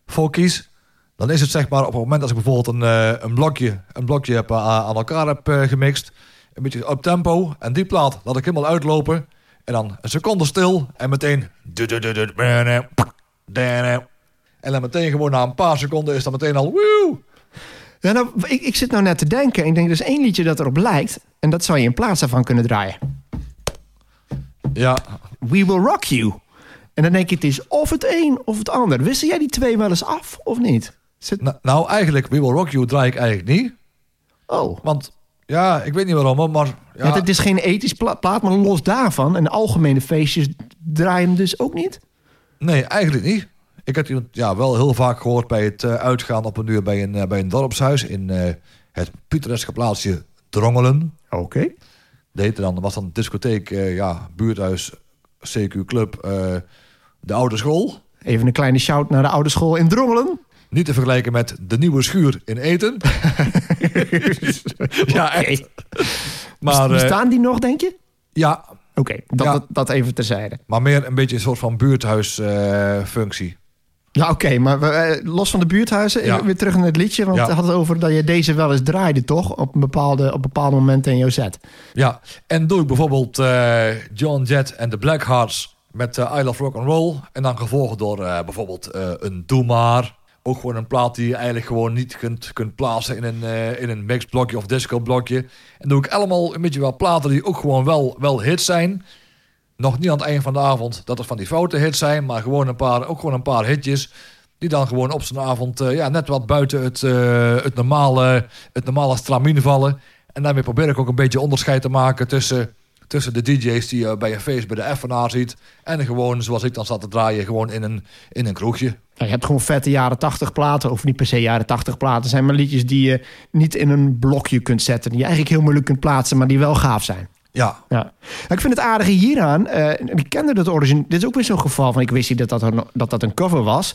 voor kies... dan is het zeg maar op het moment als ik bijvoorbeeld een, eh, een, blokje, een blokje heb, eh, aan elkaar heb eh, gemixt... een beetje op tempo en die plaat laat ik helemaal uitlopen... en dan een seconde stil en meteen... En dan meteen gewoon na een paar seconden is dat meteen al... Woe! Ja, nou, ik, ik zit nou net te denken. en Ik denk, er is één liedje dat erop lijkt. En dat zou je in plaats daarvan kunnen draaien. Ja, We Will Rock You. En dan denk je, het is of het een of het ander. Wisten jij die twee wel eens af of niet? Zit... nou, nou eigenlijk We Will Rock You draai ik eigenlijk niet. Oh. Want ja, ik weet niet waarom, maar... Ja. het is geen ethisch pla- plaat, maar los daarvan. En de algemene feestjes draaien hem dus ook niet. Nee, eigenlijk niet. Ik heb die ja, wel heel vaak gehoord bij het eh, uitgaan op een uur bij een, eh, bij een dorpshuis in eh, het pittoreske plaatsje Drongelen. Oké. Dat heette dan, was dan discotheek, ja, buurthuis, CQ Club, de oude school. Even een kleine shout naar de oude school in Drongelen. Niet te vergelijken met de nieuwe schuur in Eten. ja, echt. Maar, eh, Bestaan die nog, denk je? ja, Oké, dat, Ja. dat, dat even terzijde. maar meer een beetje een soort van buurthuisfunctie. Ja, oké, maar we, eh, los van de buurthuizen, Ja. weer terug naar het liedje. Want Ja. we hadden het over dat je deze wel eens draaide, toch? Op een bepaalde, op bepaalde momenten in jouw set. Ja, en doe ik bijvoorbeeld eh, John Jett en de Blackhearts met eh, I Love Rock and Roll. En dan gevolgd door bijvoorbeeld een Doe Maar. Ook gewoon een plaat die je eigenlijk gewoon niet kunt, kunt plaatsen in een, eh, in een mixblokje of discoblokje. En doe ik allemaal een beetje wel platen die ook gewoon wel, wel hits zijn. Nog niet aan het eind van de avond dat het van die foute hits zijn, maar gewoon een paar, ook gewoon een paar hitjes. Die dan gewoon op zijn avond eh, ja, net wat buiten het, eh, het, normale, het normale stramien vallen. En daarmee probeer ik ook een beetje onderscheid te maken tussen, tussen de DJ's die je bij een feest bij de FNA ziet. En gewoon, zoals ik dan zat te draaien, gewoon in een, in een kroegje. Nou, je hebt gewoon vette jaren 80 platen, of niet per se jaren 80 platen. zijn maar liedjes die je niet in een blokje kunt zetten. Die je eigenlijk heel moeilijk kunt plaatsen, maar die wel gaaf zijn. Ja, Ja. Ik vind het aardige hieraan. eh, ik kende dat origine. Dit is ook weer zo'n geval van. Ik wist niet dat dat, een, dat dat een cover was.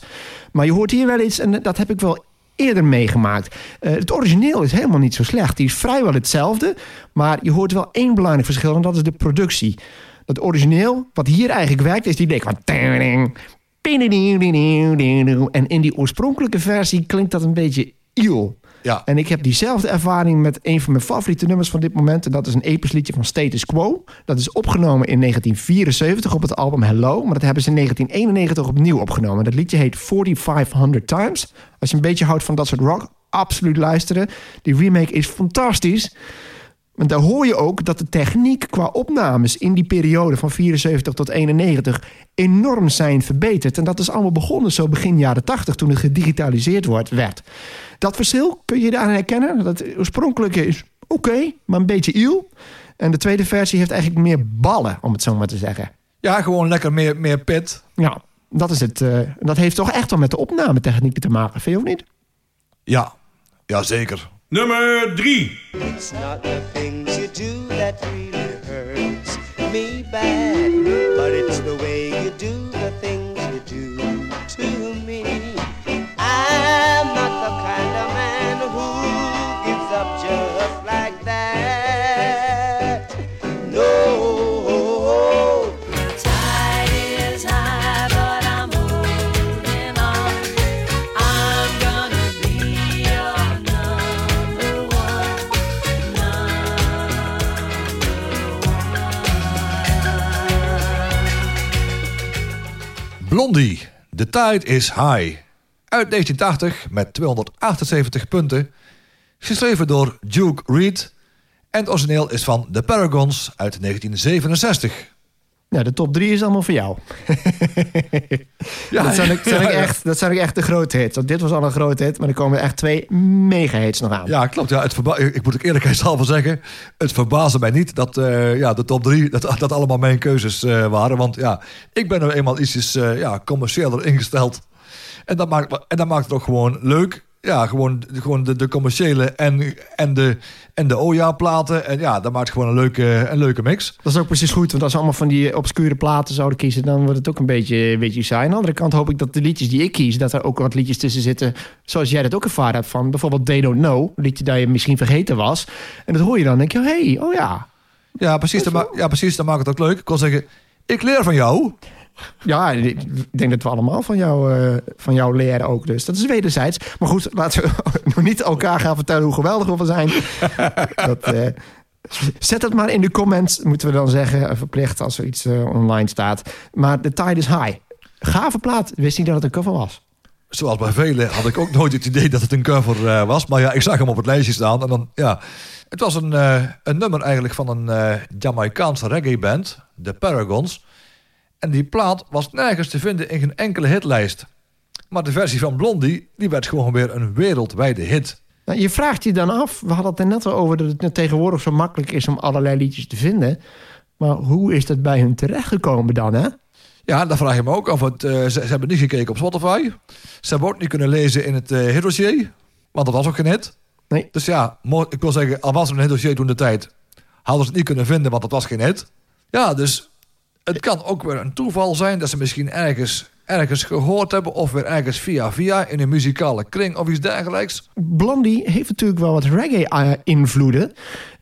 Maar je hoort hier wel iets. En dat heb ik wel eerder meegemaakt. Eh, het origineel is helemaal niet zo slecht. Die is vrijwel hetzelfde. Maar je hoort wel één belangrijk verschil. En dat is de productie. Het origineel, wat hier eigenlijk werkt, is die dek van... En in die oorspronkelijke versie klinkt dat een beetje iel. Ja. En ik heb diezelfde ervaring met een van mijn favoriete nummers van dit moment. En dat is een episch liedje van Status Quo. Dat is opgenomen in 1974 op het album Hello. Maar dat hebben ze in 1991 opnieuw opgenomen. Dat liedje heet 4500 Times. Als je een beetje houdt van dat soort rock, absoluut luisteren. Die remake is fantastisch. En daar hoor je ook dat de techniek qua opnames in die periode van 74 tot 91 enorm zijn verbeterd. En dat is allemaal begonnen zo begin jaren 80 toen het gedigitaliseerd wordt, werd. Dat verschil kun je daaraan herkennen. Dat oorspronkelijke is oké, maar een beetje iel. En de tweede versie heeft eigenlijk meer ballen, om het zo maar te zeggen. Ja, gewoon lekker meer, meer pit. Ja, dat is het. eh, dat heeft toch echt wel met de opnametechnieken te maken, vind je of niet? Ja, ja zeker. Nummer 3. It's not the things you do that really hurts me bad, but it's the Blondie, The Tide is High. Uit 1980 met 278 punten. Geschreven door Duke Reed. En het origineel is van The Paragons uit 1967. Ja, de top drie is allemaal voor jou. Ja, dat, zijn, ook- ja, ja. echt, dat zijn ook echt de grote hits. Want dit was al een grote hit, maar er komen echt twee mega hits nog aan. Ja, klopt. Ja, het verba- ik moet ook eerlijkheidshalve zeggen... het verbaasde mij niet dat eh, ja, de top drie... Dat, dat allemaal mijn keuzes eh, waren. Want ja, ik ben nou eenmaal ietsjes eh, ja, commerciëler ingesteld. En dat maakt, en dat maakt het ook gewoon leuk. Ja, gewoon, gewoon de, de commerciële en, en de, en de Oja-platen. En ja, dat maakt gewoon een leuke, een leuke mix. Dat is ook precies goed, want als we allemaal van die obscure platen zouden kiezen, dan wordt het ook een beetje, een beetje saai. Aan de andere kant hoop ik dat de liedjes die ik kies, dat er ook wat liedjes tussen zitten, zoals jij dat ook ervaren hebt van bijvoorbeeld They Don't Know, een liedje dat je misschien vergeten was. En dat hoor je dan, denk je, hé, hey, oh ja. Ja, precies. Dat, ja, precies. Dat maakt het ook leuk. Ik wil zeggen, ik leer van jou. Ja, ik denk dat we allemaal van jou, eh, van jou leren ook. Dus dat is wederzijds. Maar goed, laten we nog niet elkaar gaan vertellen hoe geweldig we zijn. dat, eh, zet het maar in de comments, moeten we dan zeggen. eh, Verplicht als er iets online staat. Maar de tide is high. Gave plaat. Wist niet dat het een cover was. Zoals bij velen had ik ook nooit het idee dat het een cover was. Maar ja, ik zag hem op het lijstje staan. En dan, ja, het was een, een nummer eigenlijk van een Jamaicaanse reggae-band, de Paragons. En die plaat was nergens te vinden in geen enkele hitlijst. Maar de versie van Blondie, die werd gewoon weer een wereldwijde hit. Nou, je vraagt je dan af, we hadden het er net al over... dat het tegenwoordig zo makkelijk is om allerlei liedjes te vinden. Maar hoe is dat bij hun terechtgekomen dan, hè? Ja, dan vraag je me ook af. Want, eh, ze, ze hebben niet gekeken op Spotify. Ze hebben ook niet kunnen lezen in het eh hitdossier. Want dat was ook geen hit. Nee. Dus ja, ik wil zeggen, al was er een hitdossier toen de tijd... hadden ze het niet kunnen vinden, want dat was geen hit. Ja, dus het kan ook weer een toeval zijn... dat ze misschien ergens, ergens gehoord hebben... of weer ergens via via in een muzikale kring of iets dergelijks. Blondie heeft natuurlijk wel wat reggae-invloeden.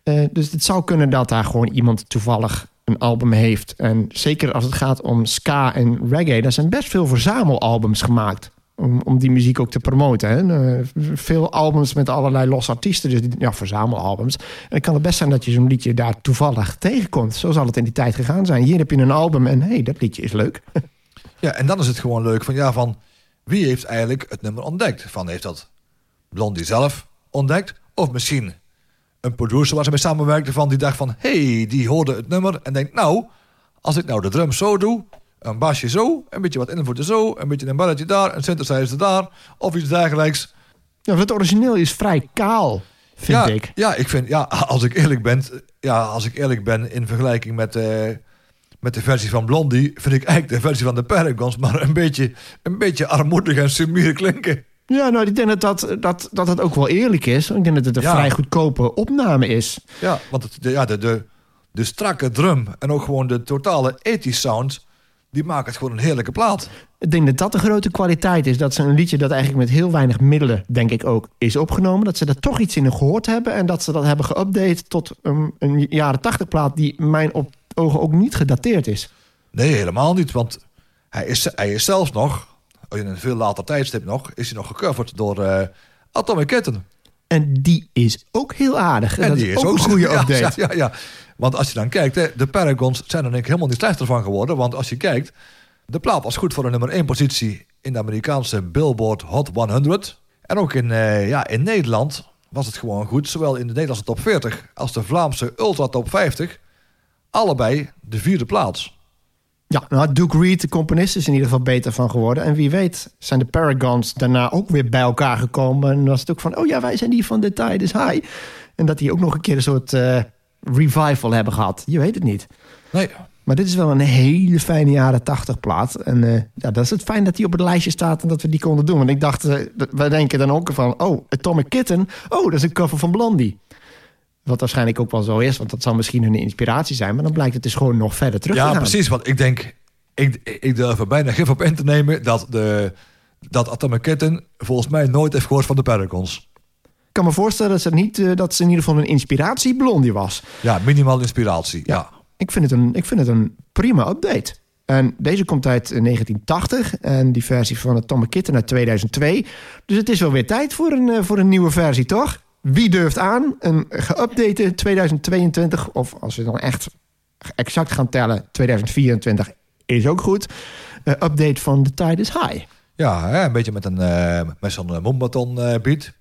Eh, dus het zou kunnen dat daar gewoon iemand toevallig een album heeft. En zeker als het gaat om ska en reggae... daar zijn best veel verzamelalbums gemaakt. Om, om die muziek ook te promoten. Hè. Eh, veel albums met allerlei losse artiesten. Dus ja, verzamelalbums. En het kan het best zijn dat je zo'n liedje daar toevallig tegenkomt. Zo zal het in die tijd gegaan zijn. Hier heb je een album en hé, hey, dat liedje is leuk. Ja, en dan is het gewoon leuk van... ja, van wie heeft eigenlijk het nummer ontdekt? Van heeft dat Blondie zelf ontdekt? Of misschien een producer waar ze mee samenwerkte van... die dacht van, hey, die hoorde het nummer en denkt... nou, als ik nou de drums zo doe, een basje zo... een beetje wat invloeden zo, een beetje een balletje daar... een synthesizer daar, of iets dergelijks. Ja, het origineel is vrij kaal, vind ja, ik. Ja, ik vind, ja, als ik eerlijk ben... ja, als ik eerlijk ben in vergelijking met... eh, met de versie van Blondie vind ik eigenlijk de versie van de Paragons... maar een beetje, een beetje armoedig en sumier klinken. Ja, nou, ik denk dat dat, dat, dat het ook wel eerlijk is. Ik denk dat het een Ja. vrij goedkope opname is. Ja, want het, de, ja, de, de, de strakke drum en ook gewoon de totale 80 sound... die maken het gewoon een heerlijke plaat. Ik denk dat dat de grote kwaliteit is. Dat ze een liedje dat eigenlijk met heel weinig middelen, denk ik ook, is opgenomen. Dat ze er toch iets in gehoord hebben. En dat ze dat hebben geüpdate tot een, een jaren tachtig plaat die in mijn op, ogen ook niet gedateerd is. Nee, helemaal niet. Want hij is, hij is zelfs nog, in een veel later tijdstip nog, is hij nog gecoverd door eh Atomic Kitten. En die is ook heel aardig. En dat die is ook een goede update. Ja, ja, ja. Want als je dan kijkt, hè, de Paragons zijn er denk ik helemaal niet slechter van geworden. Want als je kijkt, de plaat was goed voor een nummer 1 positie in de Amerikaanse Billboard Hot 100. En ook in, eh, ja, in Nederland was het gewoon goed. Zowel in de Nederlandse top 40 als de Vlaamse Ultra Top 50. Allebei de vierde plaats. Ja, nou, Duke Reed, de componist, is in ieder geval beter van geworden. En wie weet zijn de Paragons daarna ook weer bij elkaar gekomen. En was het ook van, oh ja, wij zijn die van The Tide is High. En dat die ook nog een keer een soort eh, revival hebben gehad. Je weet het niet. Nee, Maar dit is wel een hele fijne jaren 80 plaat. En eh, ja, dat is het fijn dat die op het lijstje staat en dat we die konden doen. Want ik dacht, wij denken dan ook van, oh, Atomic Kitten. Oh, dat is een cover van Blondie. Wat waarschijnlijk ook wel zo is, want dat zal misschien een inspiratie zijn. Maar dan blijkt het dus gewoon nog verder terug te ja, precies. Want ik denk, ik, ik durf er bijna gif op in te nemen dat, de, dat Atomic Kitten volgens mij nooit heeft gehoord van de Paragons. Ik kan me voorstellen dat ze, niet, eh, dat ze in ieder geval een inspiratie Blondie was. Ja, minimaal inspiratie. Ja. Ik vind, het een, ik vind het een prima update. En deze komt uit eh, 1980 en die versie van Atomic Kitten uit 2002. Dus het is wel weer tijd voor een, eh, voor een nieuwe versie, toch? Wie durft aan? Een geüpdate 2022, of als we dan echt exact gaan tellen, 2024 is ook goed. Eh, update van The Tide is High. Ja, hè, een beetje met, een, eh, met zo'n uh, eh, beat.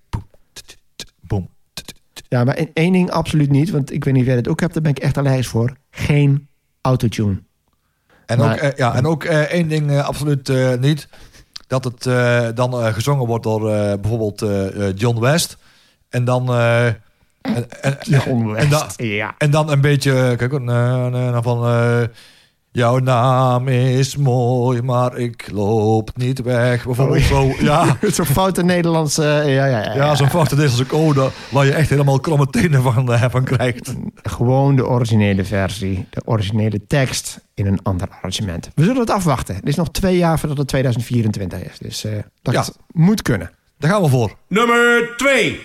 Ja, maar één- ding absoluut niet, want ik weet niet of jij het ook hebt, daar ben ik echt allergisch voor. Geen autotune. En Maar- ook, eh, ja, en ook eh, één ding eh, absoluut niet. Dat het dan gezongen wordt door bijvoorbeeld John West. En dan... en, en, John en, dan, West, ja. en dan een beetje... Kijk, van... eh, Jouw naam is mooi, maar ik loop niet weg. Bijvoorbeeld Oh, zo, ja. Zo'n foute Nederlandse... ja, ja, ja, Ja, zo'n foute Nederlandse code waar je echt helemaal kromme tenen van, eh, van krijgt. Gewoon de originele versie. De originele tekst in een ander arrangement. We zullen het afwachten. Het is nog twee jaar voordat het 2024 is. Dus eh, dat Ja. moet kunnen. Daar gaan we voor. Nummer 2.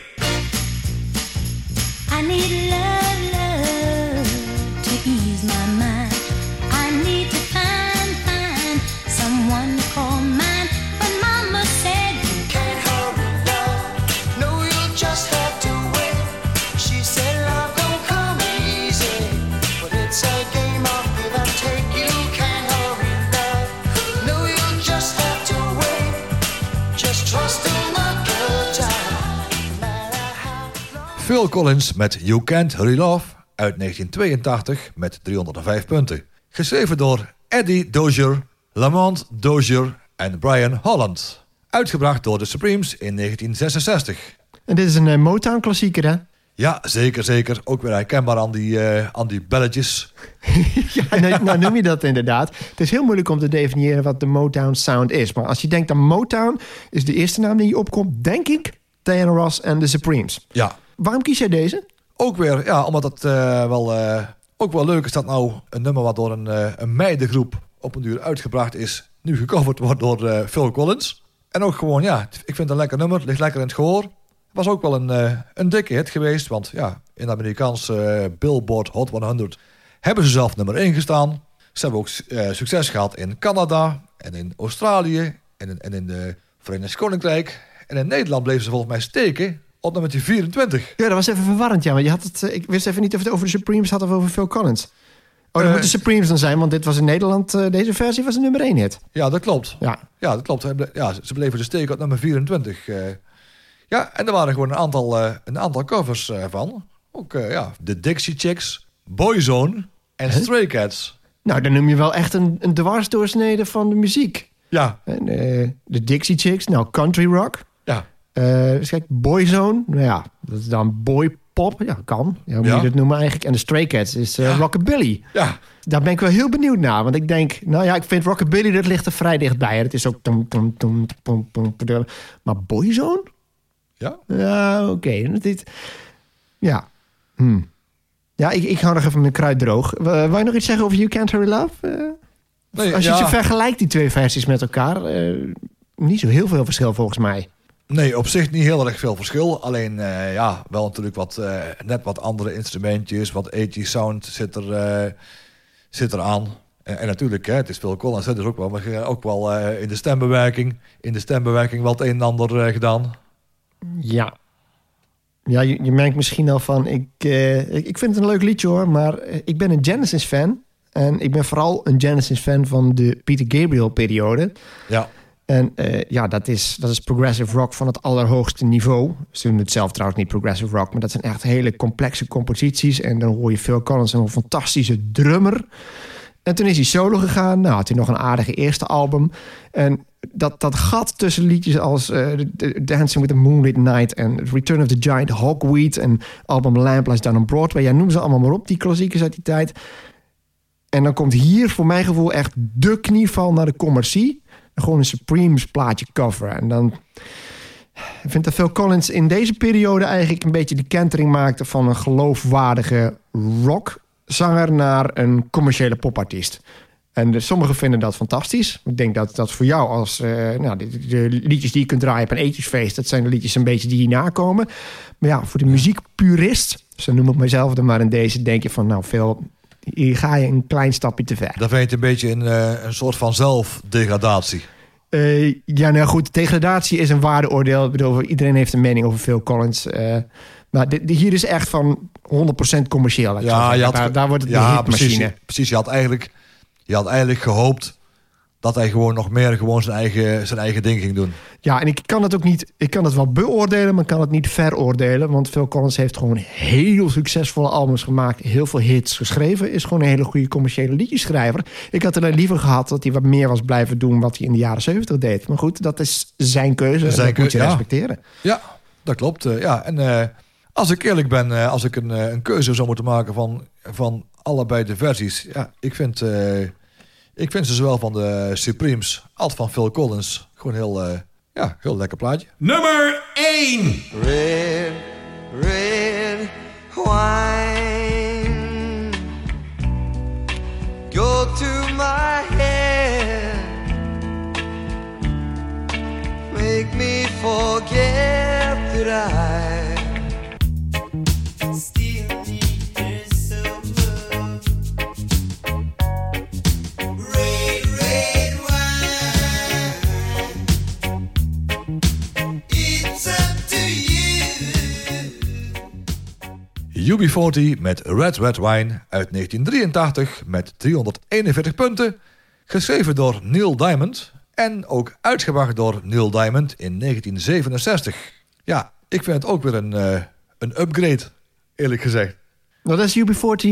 Collins met You Can't Hurry Love uit 1982 met 305 punten. Geschreven door Eddie Dozier, Lamont Dozier en Brian Holland. Uitgebracht door de Supremes in 1966. En dit is een eh, Motown-klassieker, hè? Ja, zeker, zeker. Ook weer herkenbaar aan die, eh, aan die belletjes. Ja, nou, nou noem je dat inderdaad. Het is heel moeilijk om te definiëren wat de Motown sound is. Maar als je denkt aan Motown, is de eerste naam die je opkomt, denk ik, Diana Ross en de Supremes. Ja, Waarom kies jij deze? ook weer, ja, omdat het eh, wel, eh, ook wel leuk is dat nou een nummer wat door een, eh, een meidengroep op een duur uitgebracht is, nu gecoverd wordt door Phil Collins. En ook gewoon, ja, ik vind het een lekker nummer, ligt lekker in het gehoor. Was ook wel een, een dikke hit geweest, want ja, in de Amerikaanse Billboard Hot 100 hebben ze zelf nummer 1 gestaan. Ze hebben ook succes gehad in Canada en in Australië en in, en in de Verenigd Koninkrijk. En in Nederland bleven ze volgens mij steken op nummer 24. Ja, dat was even verwarrend, ja. Want je had het, eh, ik wist even niet of het over de Supremes had of over Phil Collins. Oh, dat Eh, moet de Supremes dan zijn, want dit was in Nederland... eh, deze versie was een nummer 1 hit. Ja, dat klopt. Ja. Ja, dat klopt. Ja, ze bleven dus steken op nummer 24. eh. ja, en er waren gewoon een aantal, een aantal covers van. Ook ja, de Dixie Chicks, Boyzone en Stray Cats. Nou, dan noem je wel echt een, een dwarsdoorsnede van de muziek. Ja, En, de Dixie Chicks, nou, country rock. Eh dus kijk, Boyzone, nou ja, dat is dan boypop. Ja, kan. Ja, hoe moet je dat noemen eigenlijk? En de Stray Cats is eh, rockabilly. Ja, Daar ben ik wel heel benieuwd naar. Want ik denk, nou ja, ik vind rockabilly, dat ligt er vrij dichtbij. Het is ook... Maar Boyzone? ja. Ja, oké. Dit- Ja. Hm. Ja, ik, ik hou nog even mijn kruid droog. Uh, wou je nog iets zeggen over You Can't Hurry Love? Eh, Nee, Als je ja. ze vergelijkt, die twee versies met elkaar, eh, niet zo heel veel verschil volgens mij. Nee, op zich niet heel erg veel verschil. Alleen eh, ja, wel natuurlijk wat, eh, net wat andere instrumentjes. Wat 80 sound zit er, eh, zit er aan. En, en natuurlijk, hè, het is Phil Collins. hè, Dus ook wel, maar ook wel in de stembewerking. In de stembewerking het een en ander gedaan. Ja. Ja, je, je merkt misschien al van, ik, ik, vind het een leuk liedje hoor, maar ik ben een Genesis-fan. En ik ben vooral een Genesis-fan van de Peter Gabriel-periode. Ja. En eh, ja, dat is, dat is progressive rock van het allerhoogste niveau. Ze doen het zelf trouwens niet progressive rock, maar dat zijn echt hele complexe composities. En dan hoor je Phil Collins, een fantastische drummer. En toen is hij solo gegaan. Nou, had hij nog een aardige eerste album. En dat, dat gat tussen liedjes als eh, Dancing with the Moonlit Night... en Return of the Giant Hogweed en album Lamp Lies Down on Broadway... ja, noem ze allemaal maar op, die klassiekers uit die tijd. En dan komt hier voor mijn gevoel echt de knieval naar de commercie. Gewoon een Supremes plaatje cover. En dan... Ik vind dat Phil Collins in deze periode eigenlijk een beetje de kentering maakte... van een geloofwaardige rockzanger naar een commerciële popartiest. En de, sommigen vinden dat fantastisch. Ik denk dat dat voor jou als... eh, nou, de, de liedjes die je kunt draaien op een etjesfeest... dat zijn de liedjes een beetje die hierna komen. Maar ja, voor de muziekpurist... zo noem ik mezelf er maar in deze... denk je van, nou, Phil, hier ga je een klein stapje te ver. Dan vind je een beetje een, eh, een soort van zelfdegradatie. Eh, ja, nou goed, degradatie is een waardeoordeel. Ik bedoel, iedereen heeft een mening over Phil Collins. eh, maar dit, hier is echt van 100% commercieel. Ja, je had, daar, daar wordt het de ja, hitmachine. precies, precies. Je had eigenlijk, je had eigenlijk gehoopt dat hij gewoon nog meer gewoon zijn eigen, zijn eigen ding ging doen. Ja, en ik kan het ook niet... Ik kan het wel beoordelen, maar ik kan het niet veroordelen. Want Phil Collins heeft gewoon heel succesvolle albums gemaakt. Heel veel hits geschreven. Is gewoon een hele goede commerciële liedjeschrijver. Ik had alleen liever gehad dat hij wat meer was blijven doen... wat hij in de jaren 70 deed. Maar goed, dat is zijn keuze. en Zijn dat moet je ja. respecteren. Ja, dat klopt. eh, ja, en eh, als ik eerlijk ben, eh, als ik een, een keuze zou moeten maken van, van allebei de versies. Ja, ik vind, ik vind ze zowel van de Supremes als van Phil Collins gewoon heel, eh, ja, heel lekker plaatje. Nummer 1. Red, red wine. UB40 met Red Red Wine uit 1983 met 341 punten. Geschreven door Neil Diamond en ook uitgebracht door Neil Diamond in 1967. Ja, ik vind het ook weer een, eh, een upgrade, eerlijk gezegd. Nou, dat is UB40.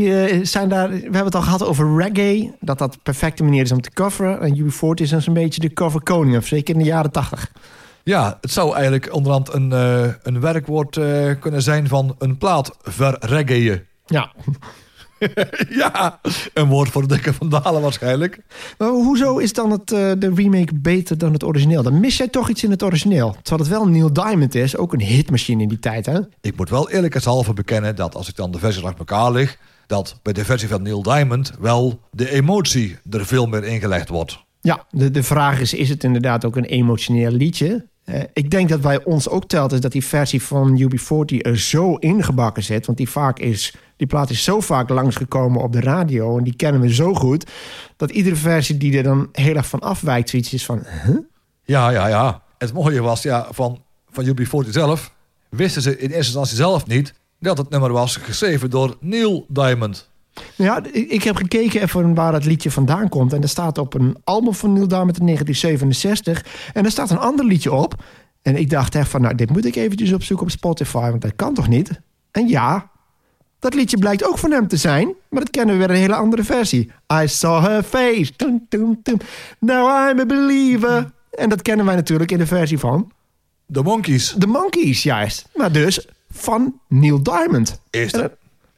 eh, we hebben het al gehad over reggae. Dat dat de perfecte manier is om te coveren. En UB40 is dus een beetje de cover koning. Of zeker in de jaren 80. Ja, het zou eigenlijk onderhand een, eh, een werkwoord eh, kunnen zijn van een plaat verreggaeën. Ja. ja, een woord voor de dikke vandalen waarschijnlijk. Maar hoezo is dan het, eh, de remake beter dan het origineel? Dan mis jij toch iets in het origineel. Terwijl het wel Neil Diamond is. Ook een hitmachine in die tijd, hè? Ik moet wel eerlijkheidshalve bekennen dat als ik dan de versies langs elkaar lig, dat bij de versie van Neil Diamond wel de emotie er veel meer ingelegd wordt. Ja, de, de vraag is, is het inderdaad ook een emotioneel liedje? Eh, ik denk dat bij ons ook telt is dat die versie van UB40 er zo ingebakken zit. Want die, vaak is, die plaat is zo vaak langsgekomen op de radio en die kennen we zo goed. Dat iedere versie die er dan heel erg van afwijkt, zoiets is van... Ja, ja, ja. Het mooie was ja, van, van UB40 zelf, wisten ze in eerste instantie zelf niet dat het nummer was geschreven door Neil Diamond. Ja, ik heb gekeken even waar dat liedje vandaan komt. En dat staat op een album van Neil Diamond in 1967. En er staat een ander liedje op. En ik dacht echt van, nou, dit moet ik eventjes opzoeken op Spotify. Want dat kan toch niet? En ja, dat liedje blijkt ook van hem te zijn. Maar dat kennen we weer een hele andere versie. I saw her face. Now I'm a believer. En dat kennen wij natuurlijk in de versie van... De Monkeys. De Monkeys, juist. Maar dus van Neil Diamond. Is dat-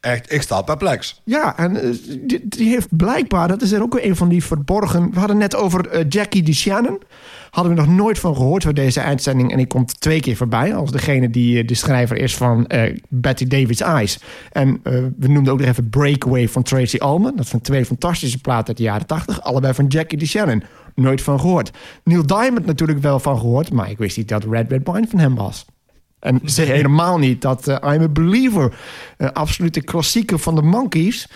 echt, ik sta perplex. Ja, en eh, die, heeft blijkbaar, dat is er ook weer een van die verborgen. We hadden net over eh, Jackie DeShannon. Hadden we nog nooit van gehoord voor deze uitzending. En die komt twee keer voorbij als degene die eh, de schrijver is van Betty David's Eyes. En we noemden ook nog even Breakaway van Tracy Ullman. Dat zijn twee fantastische platen uit de jaren tachtig. Allebei van Jackie DeShannon. Nooit van gehoord. Neil Diamond natuurlijk wel van gehoord. Maar ik wist niet dat Red Red Wine van hem was. En ze helemaal niet dat eh, I'm a Believer, een absolute klassieker van de Monkees,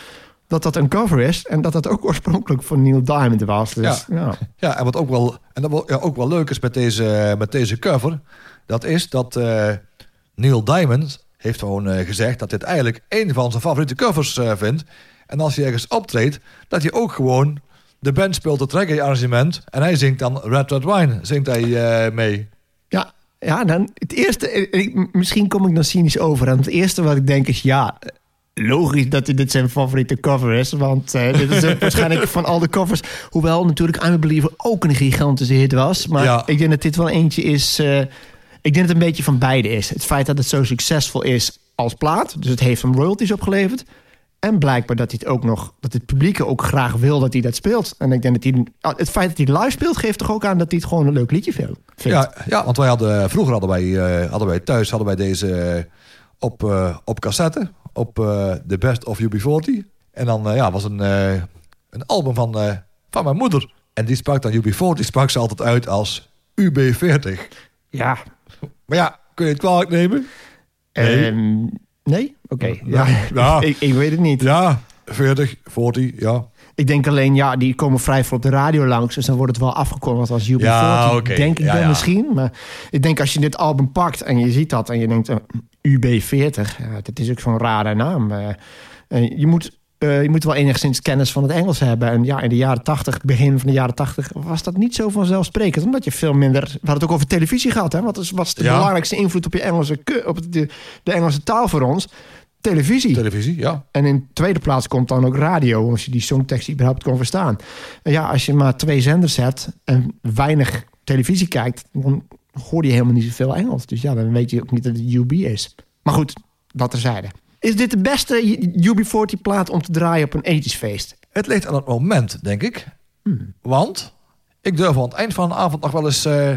dat dat een cover is. En dat dat ook oorspronkelijk van Neil Diamond was. Dus, ja. Ja, en wat ook wel, en dat wel- ja, ook wel leuk is met deze, met deze cover, dat is dat eh, Neil Diamond heeft gewoon eh, gezegd dat dit eigenlijk een van zijn favoriete covers eh, vindt. En als hij ergens optreedt, dat hij ook gewoon de band speelt het reggae arrangement en hij zingt dan Red Red Wine, zingt hij eh, mee. Ja, ja dan het eerste, eh, ik- misschien kom ik dan cynisch over. En het eerste wat ik denk is, ja, logisch dat dit zijn favoriete cover is. Want eh, dit is waarschijnlijk van al de covers. Hoewel natuurlijk I'm a Believer ook een gigantische hit was. Maar Ja. ik denk dat dit wel eentje is... eh, ik denk dat het een beetje van beide is. Het feit dat het zo succesvol is als plaat. Dus het heeft hem royalties opgeleverd. En blijkbaar dat hij het ook nog, dat het publiek ook graag wil dat hij dat speelt. En ik denk dat hij, ah, het feit dat hij live speelt, geeft toch ook aan dat hij het gewoon een leuk liedje vindt. Ja, ja, want wij hadden, vroeger hadden wij, eh, hadden wij thuis hadden wij deze eh, op, eh, op cassette, op eh The Best of UB40. En dan eh, ja, was een, eh, een album van, eh, van mijn moeder. En die sprak dan UB40, sprak ze altijd uit als UB40. Ja. Maar ja, kun je het kwalijk nemen? Nee. Ehm, nee? Oké. Ja. Ja. Ja. ik, ik weet het niet. Ja, 40, 40, ja. Ik denk alleen, ja, die komen vrij veel op de radio langs. Dus dan wordt het wel afgekondigd als UB40. Ja, oké. Denk ik Ja, dan ja. misschien. Maar ik denk als je dit album pakt en je ziet dat... en je denkt, eh, UB40, ja, dat is ook zo'n rare naam. Eh, je, moet, eh, je moet wel enigszins kennis van het Engels hebben. En ja, in de jaren 80, begin van de jaren 80... was dat niet zo vanzelfsprekend. Omdat je veel minder... We hadden het ook over televisie gehad. Hè? Wat is, wat is de Ja. belangrijkste invloed op, je Engelse, op de, de Engelse taal voor ons? Televisie. Televisie, ja. En in tweede plaats komt dan ook radio, als je die songtekst überhaupt kon verstaan. En ja, als je maar twee zenders hebt en weinig televisie kijkt, dan hoor je helemaal niet zoveel Engels. Dus ja, dan weet je ook niet dat het UB is. Maar goed, dat terzijde. Is dit de beste UB40-plaat om te draaien op een 80s feest? Het ligt aan het moment, denk ik. Hmm. Want ik durf aan het eind van de avond nog wel eens eh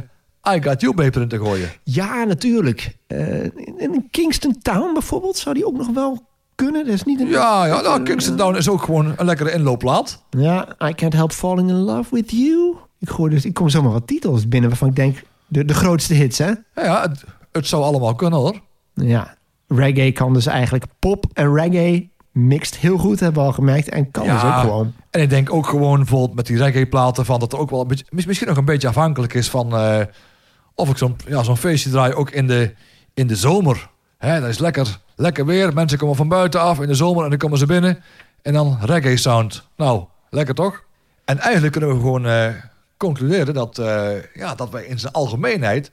I Got You Babe erin te gooien. Ja, natuurlijk. Eh, in in Kingston Town bijvoorbeeld zou die ook nog wel kunnen. Dat is niet een... Ja, ja nou, Kingston Down is ook gewoon een lekkere inloopplaat. Ja, I Can't Help Falling in Love With You. Ik, gooi dus, ik kom zomaar wat titels binnen waarvan ik denk... De, de grootste hits, hè? Ja, ja het, het zou allemaal kunnen hoor. Ja. Reggae kan dus eigenlijk... Pop en reggae mixt heel goed, hebben we al gemerkt. En kan dus ook gewoon. En ik denk ook gewoon bijvoorbeeld met die reggae-platen... Van dat er ook wel een beetje, mis- misschien nog een beetje afhankelijk is van... eh, of ik zo'n ja, zo'n feestje draai ook in de, in de zomer. Hè, dat is lekker, lekker weer. Mensen komen van buiten af in de zomer en dan komen ze binnen. En dan reggae sound. Nou, lekker toch? En eigenlijk kunnen we gewoon eh, concluderen dat, eh, ja, dat wij in zijn algemeenheid...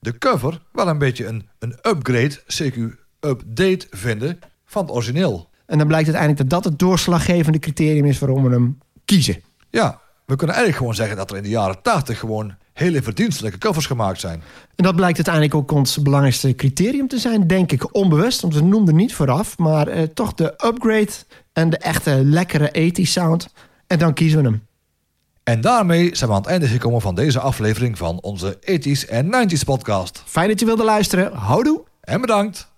de cover wel een beetje een, een upgrade, CQ update vinden van het origineel. En dan blijkt uiteindelijk dat dat het doorslaggevende criterium is... waarom we hem kiezen. Ja, we kunnen eigenlijk gewoon zeggen dat er in de jaren 80 gewoon hele verdienstelijke covers gemaakt zijn. En dat blijkt uiteindelijk ook ons belangrijkste criterium te zijn, denk ik. Onbewust, want we noemden niet vooraf. Maar eh, toch de upgrade en de echte lekkere 80 sound. En dan kiezen we hem. En daarmee zijn we aan het einde gekomen van deze aflevering van onze 80s en 90s podcast. Fijn dat je wilde luisteren. Houdoe. En bedankt.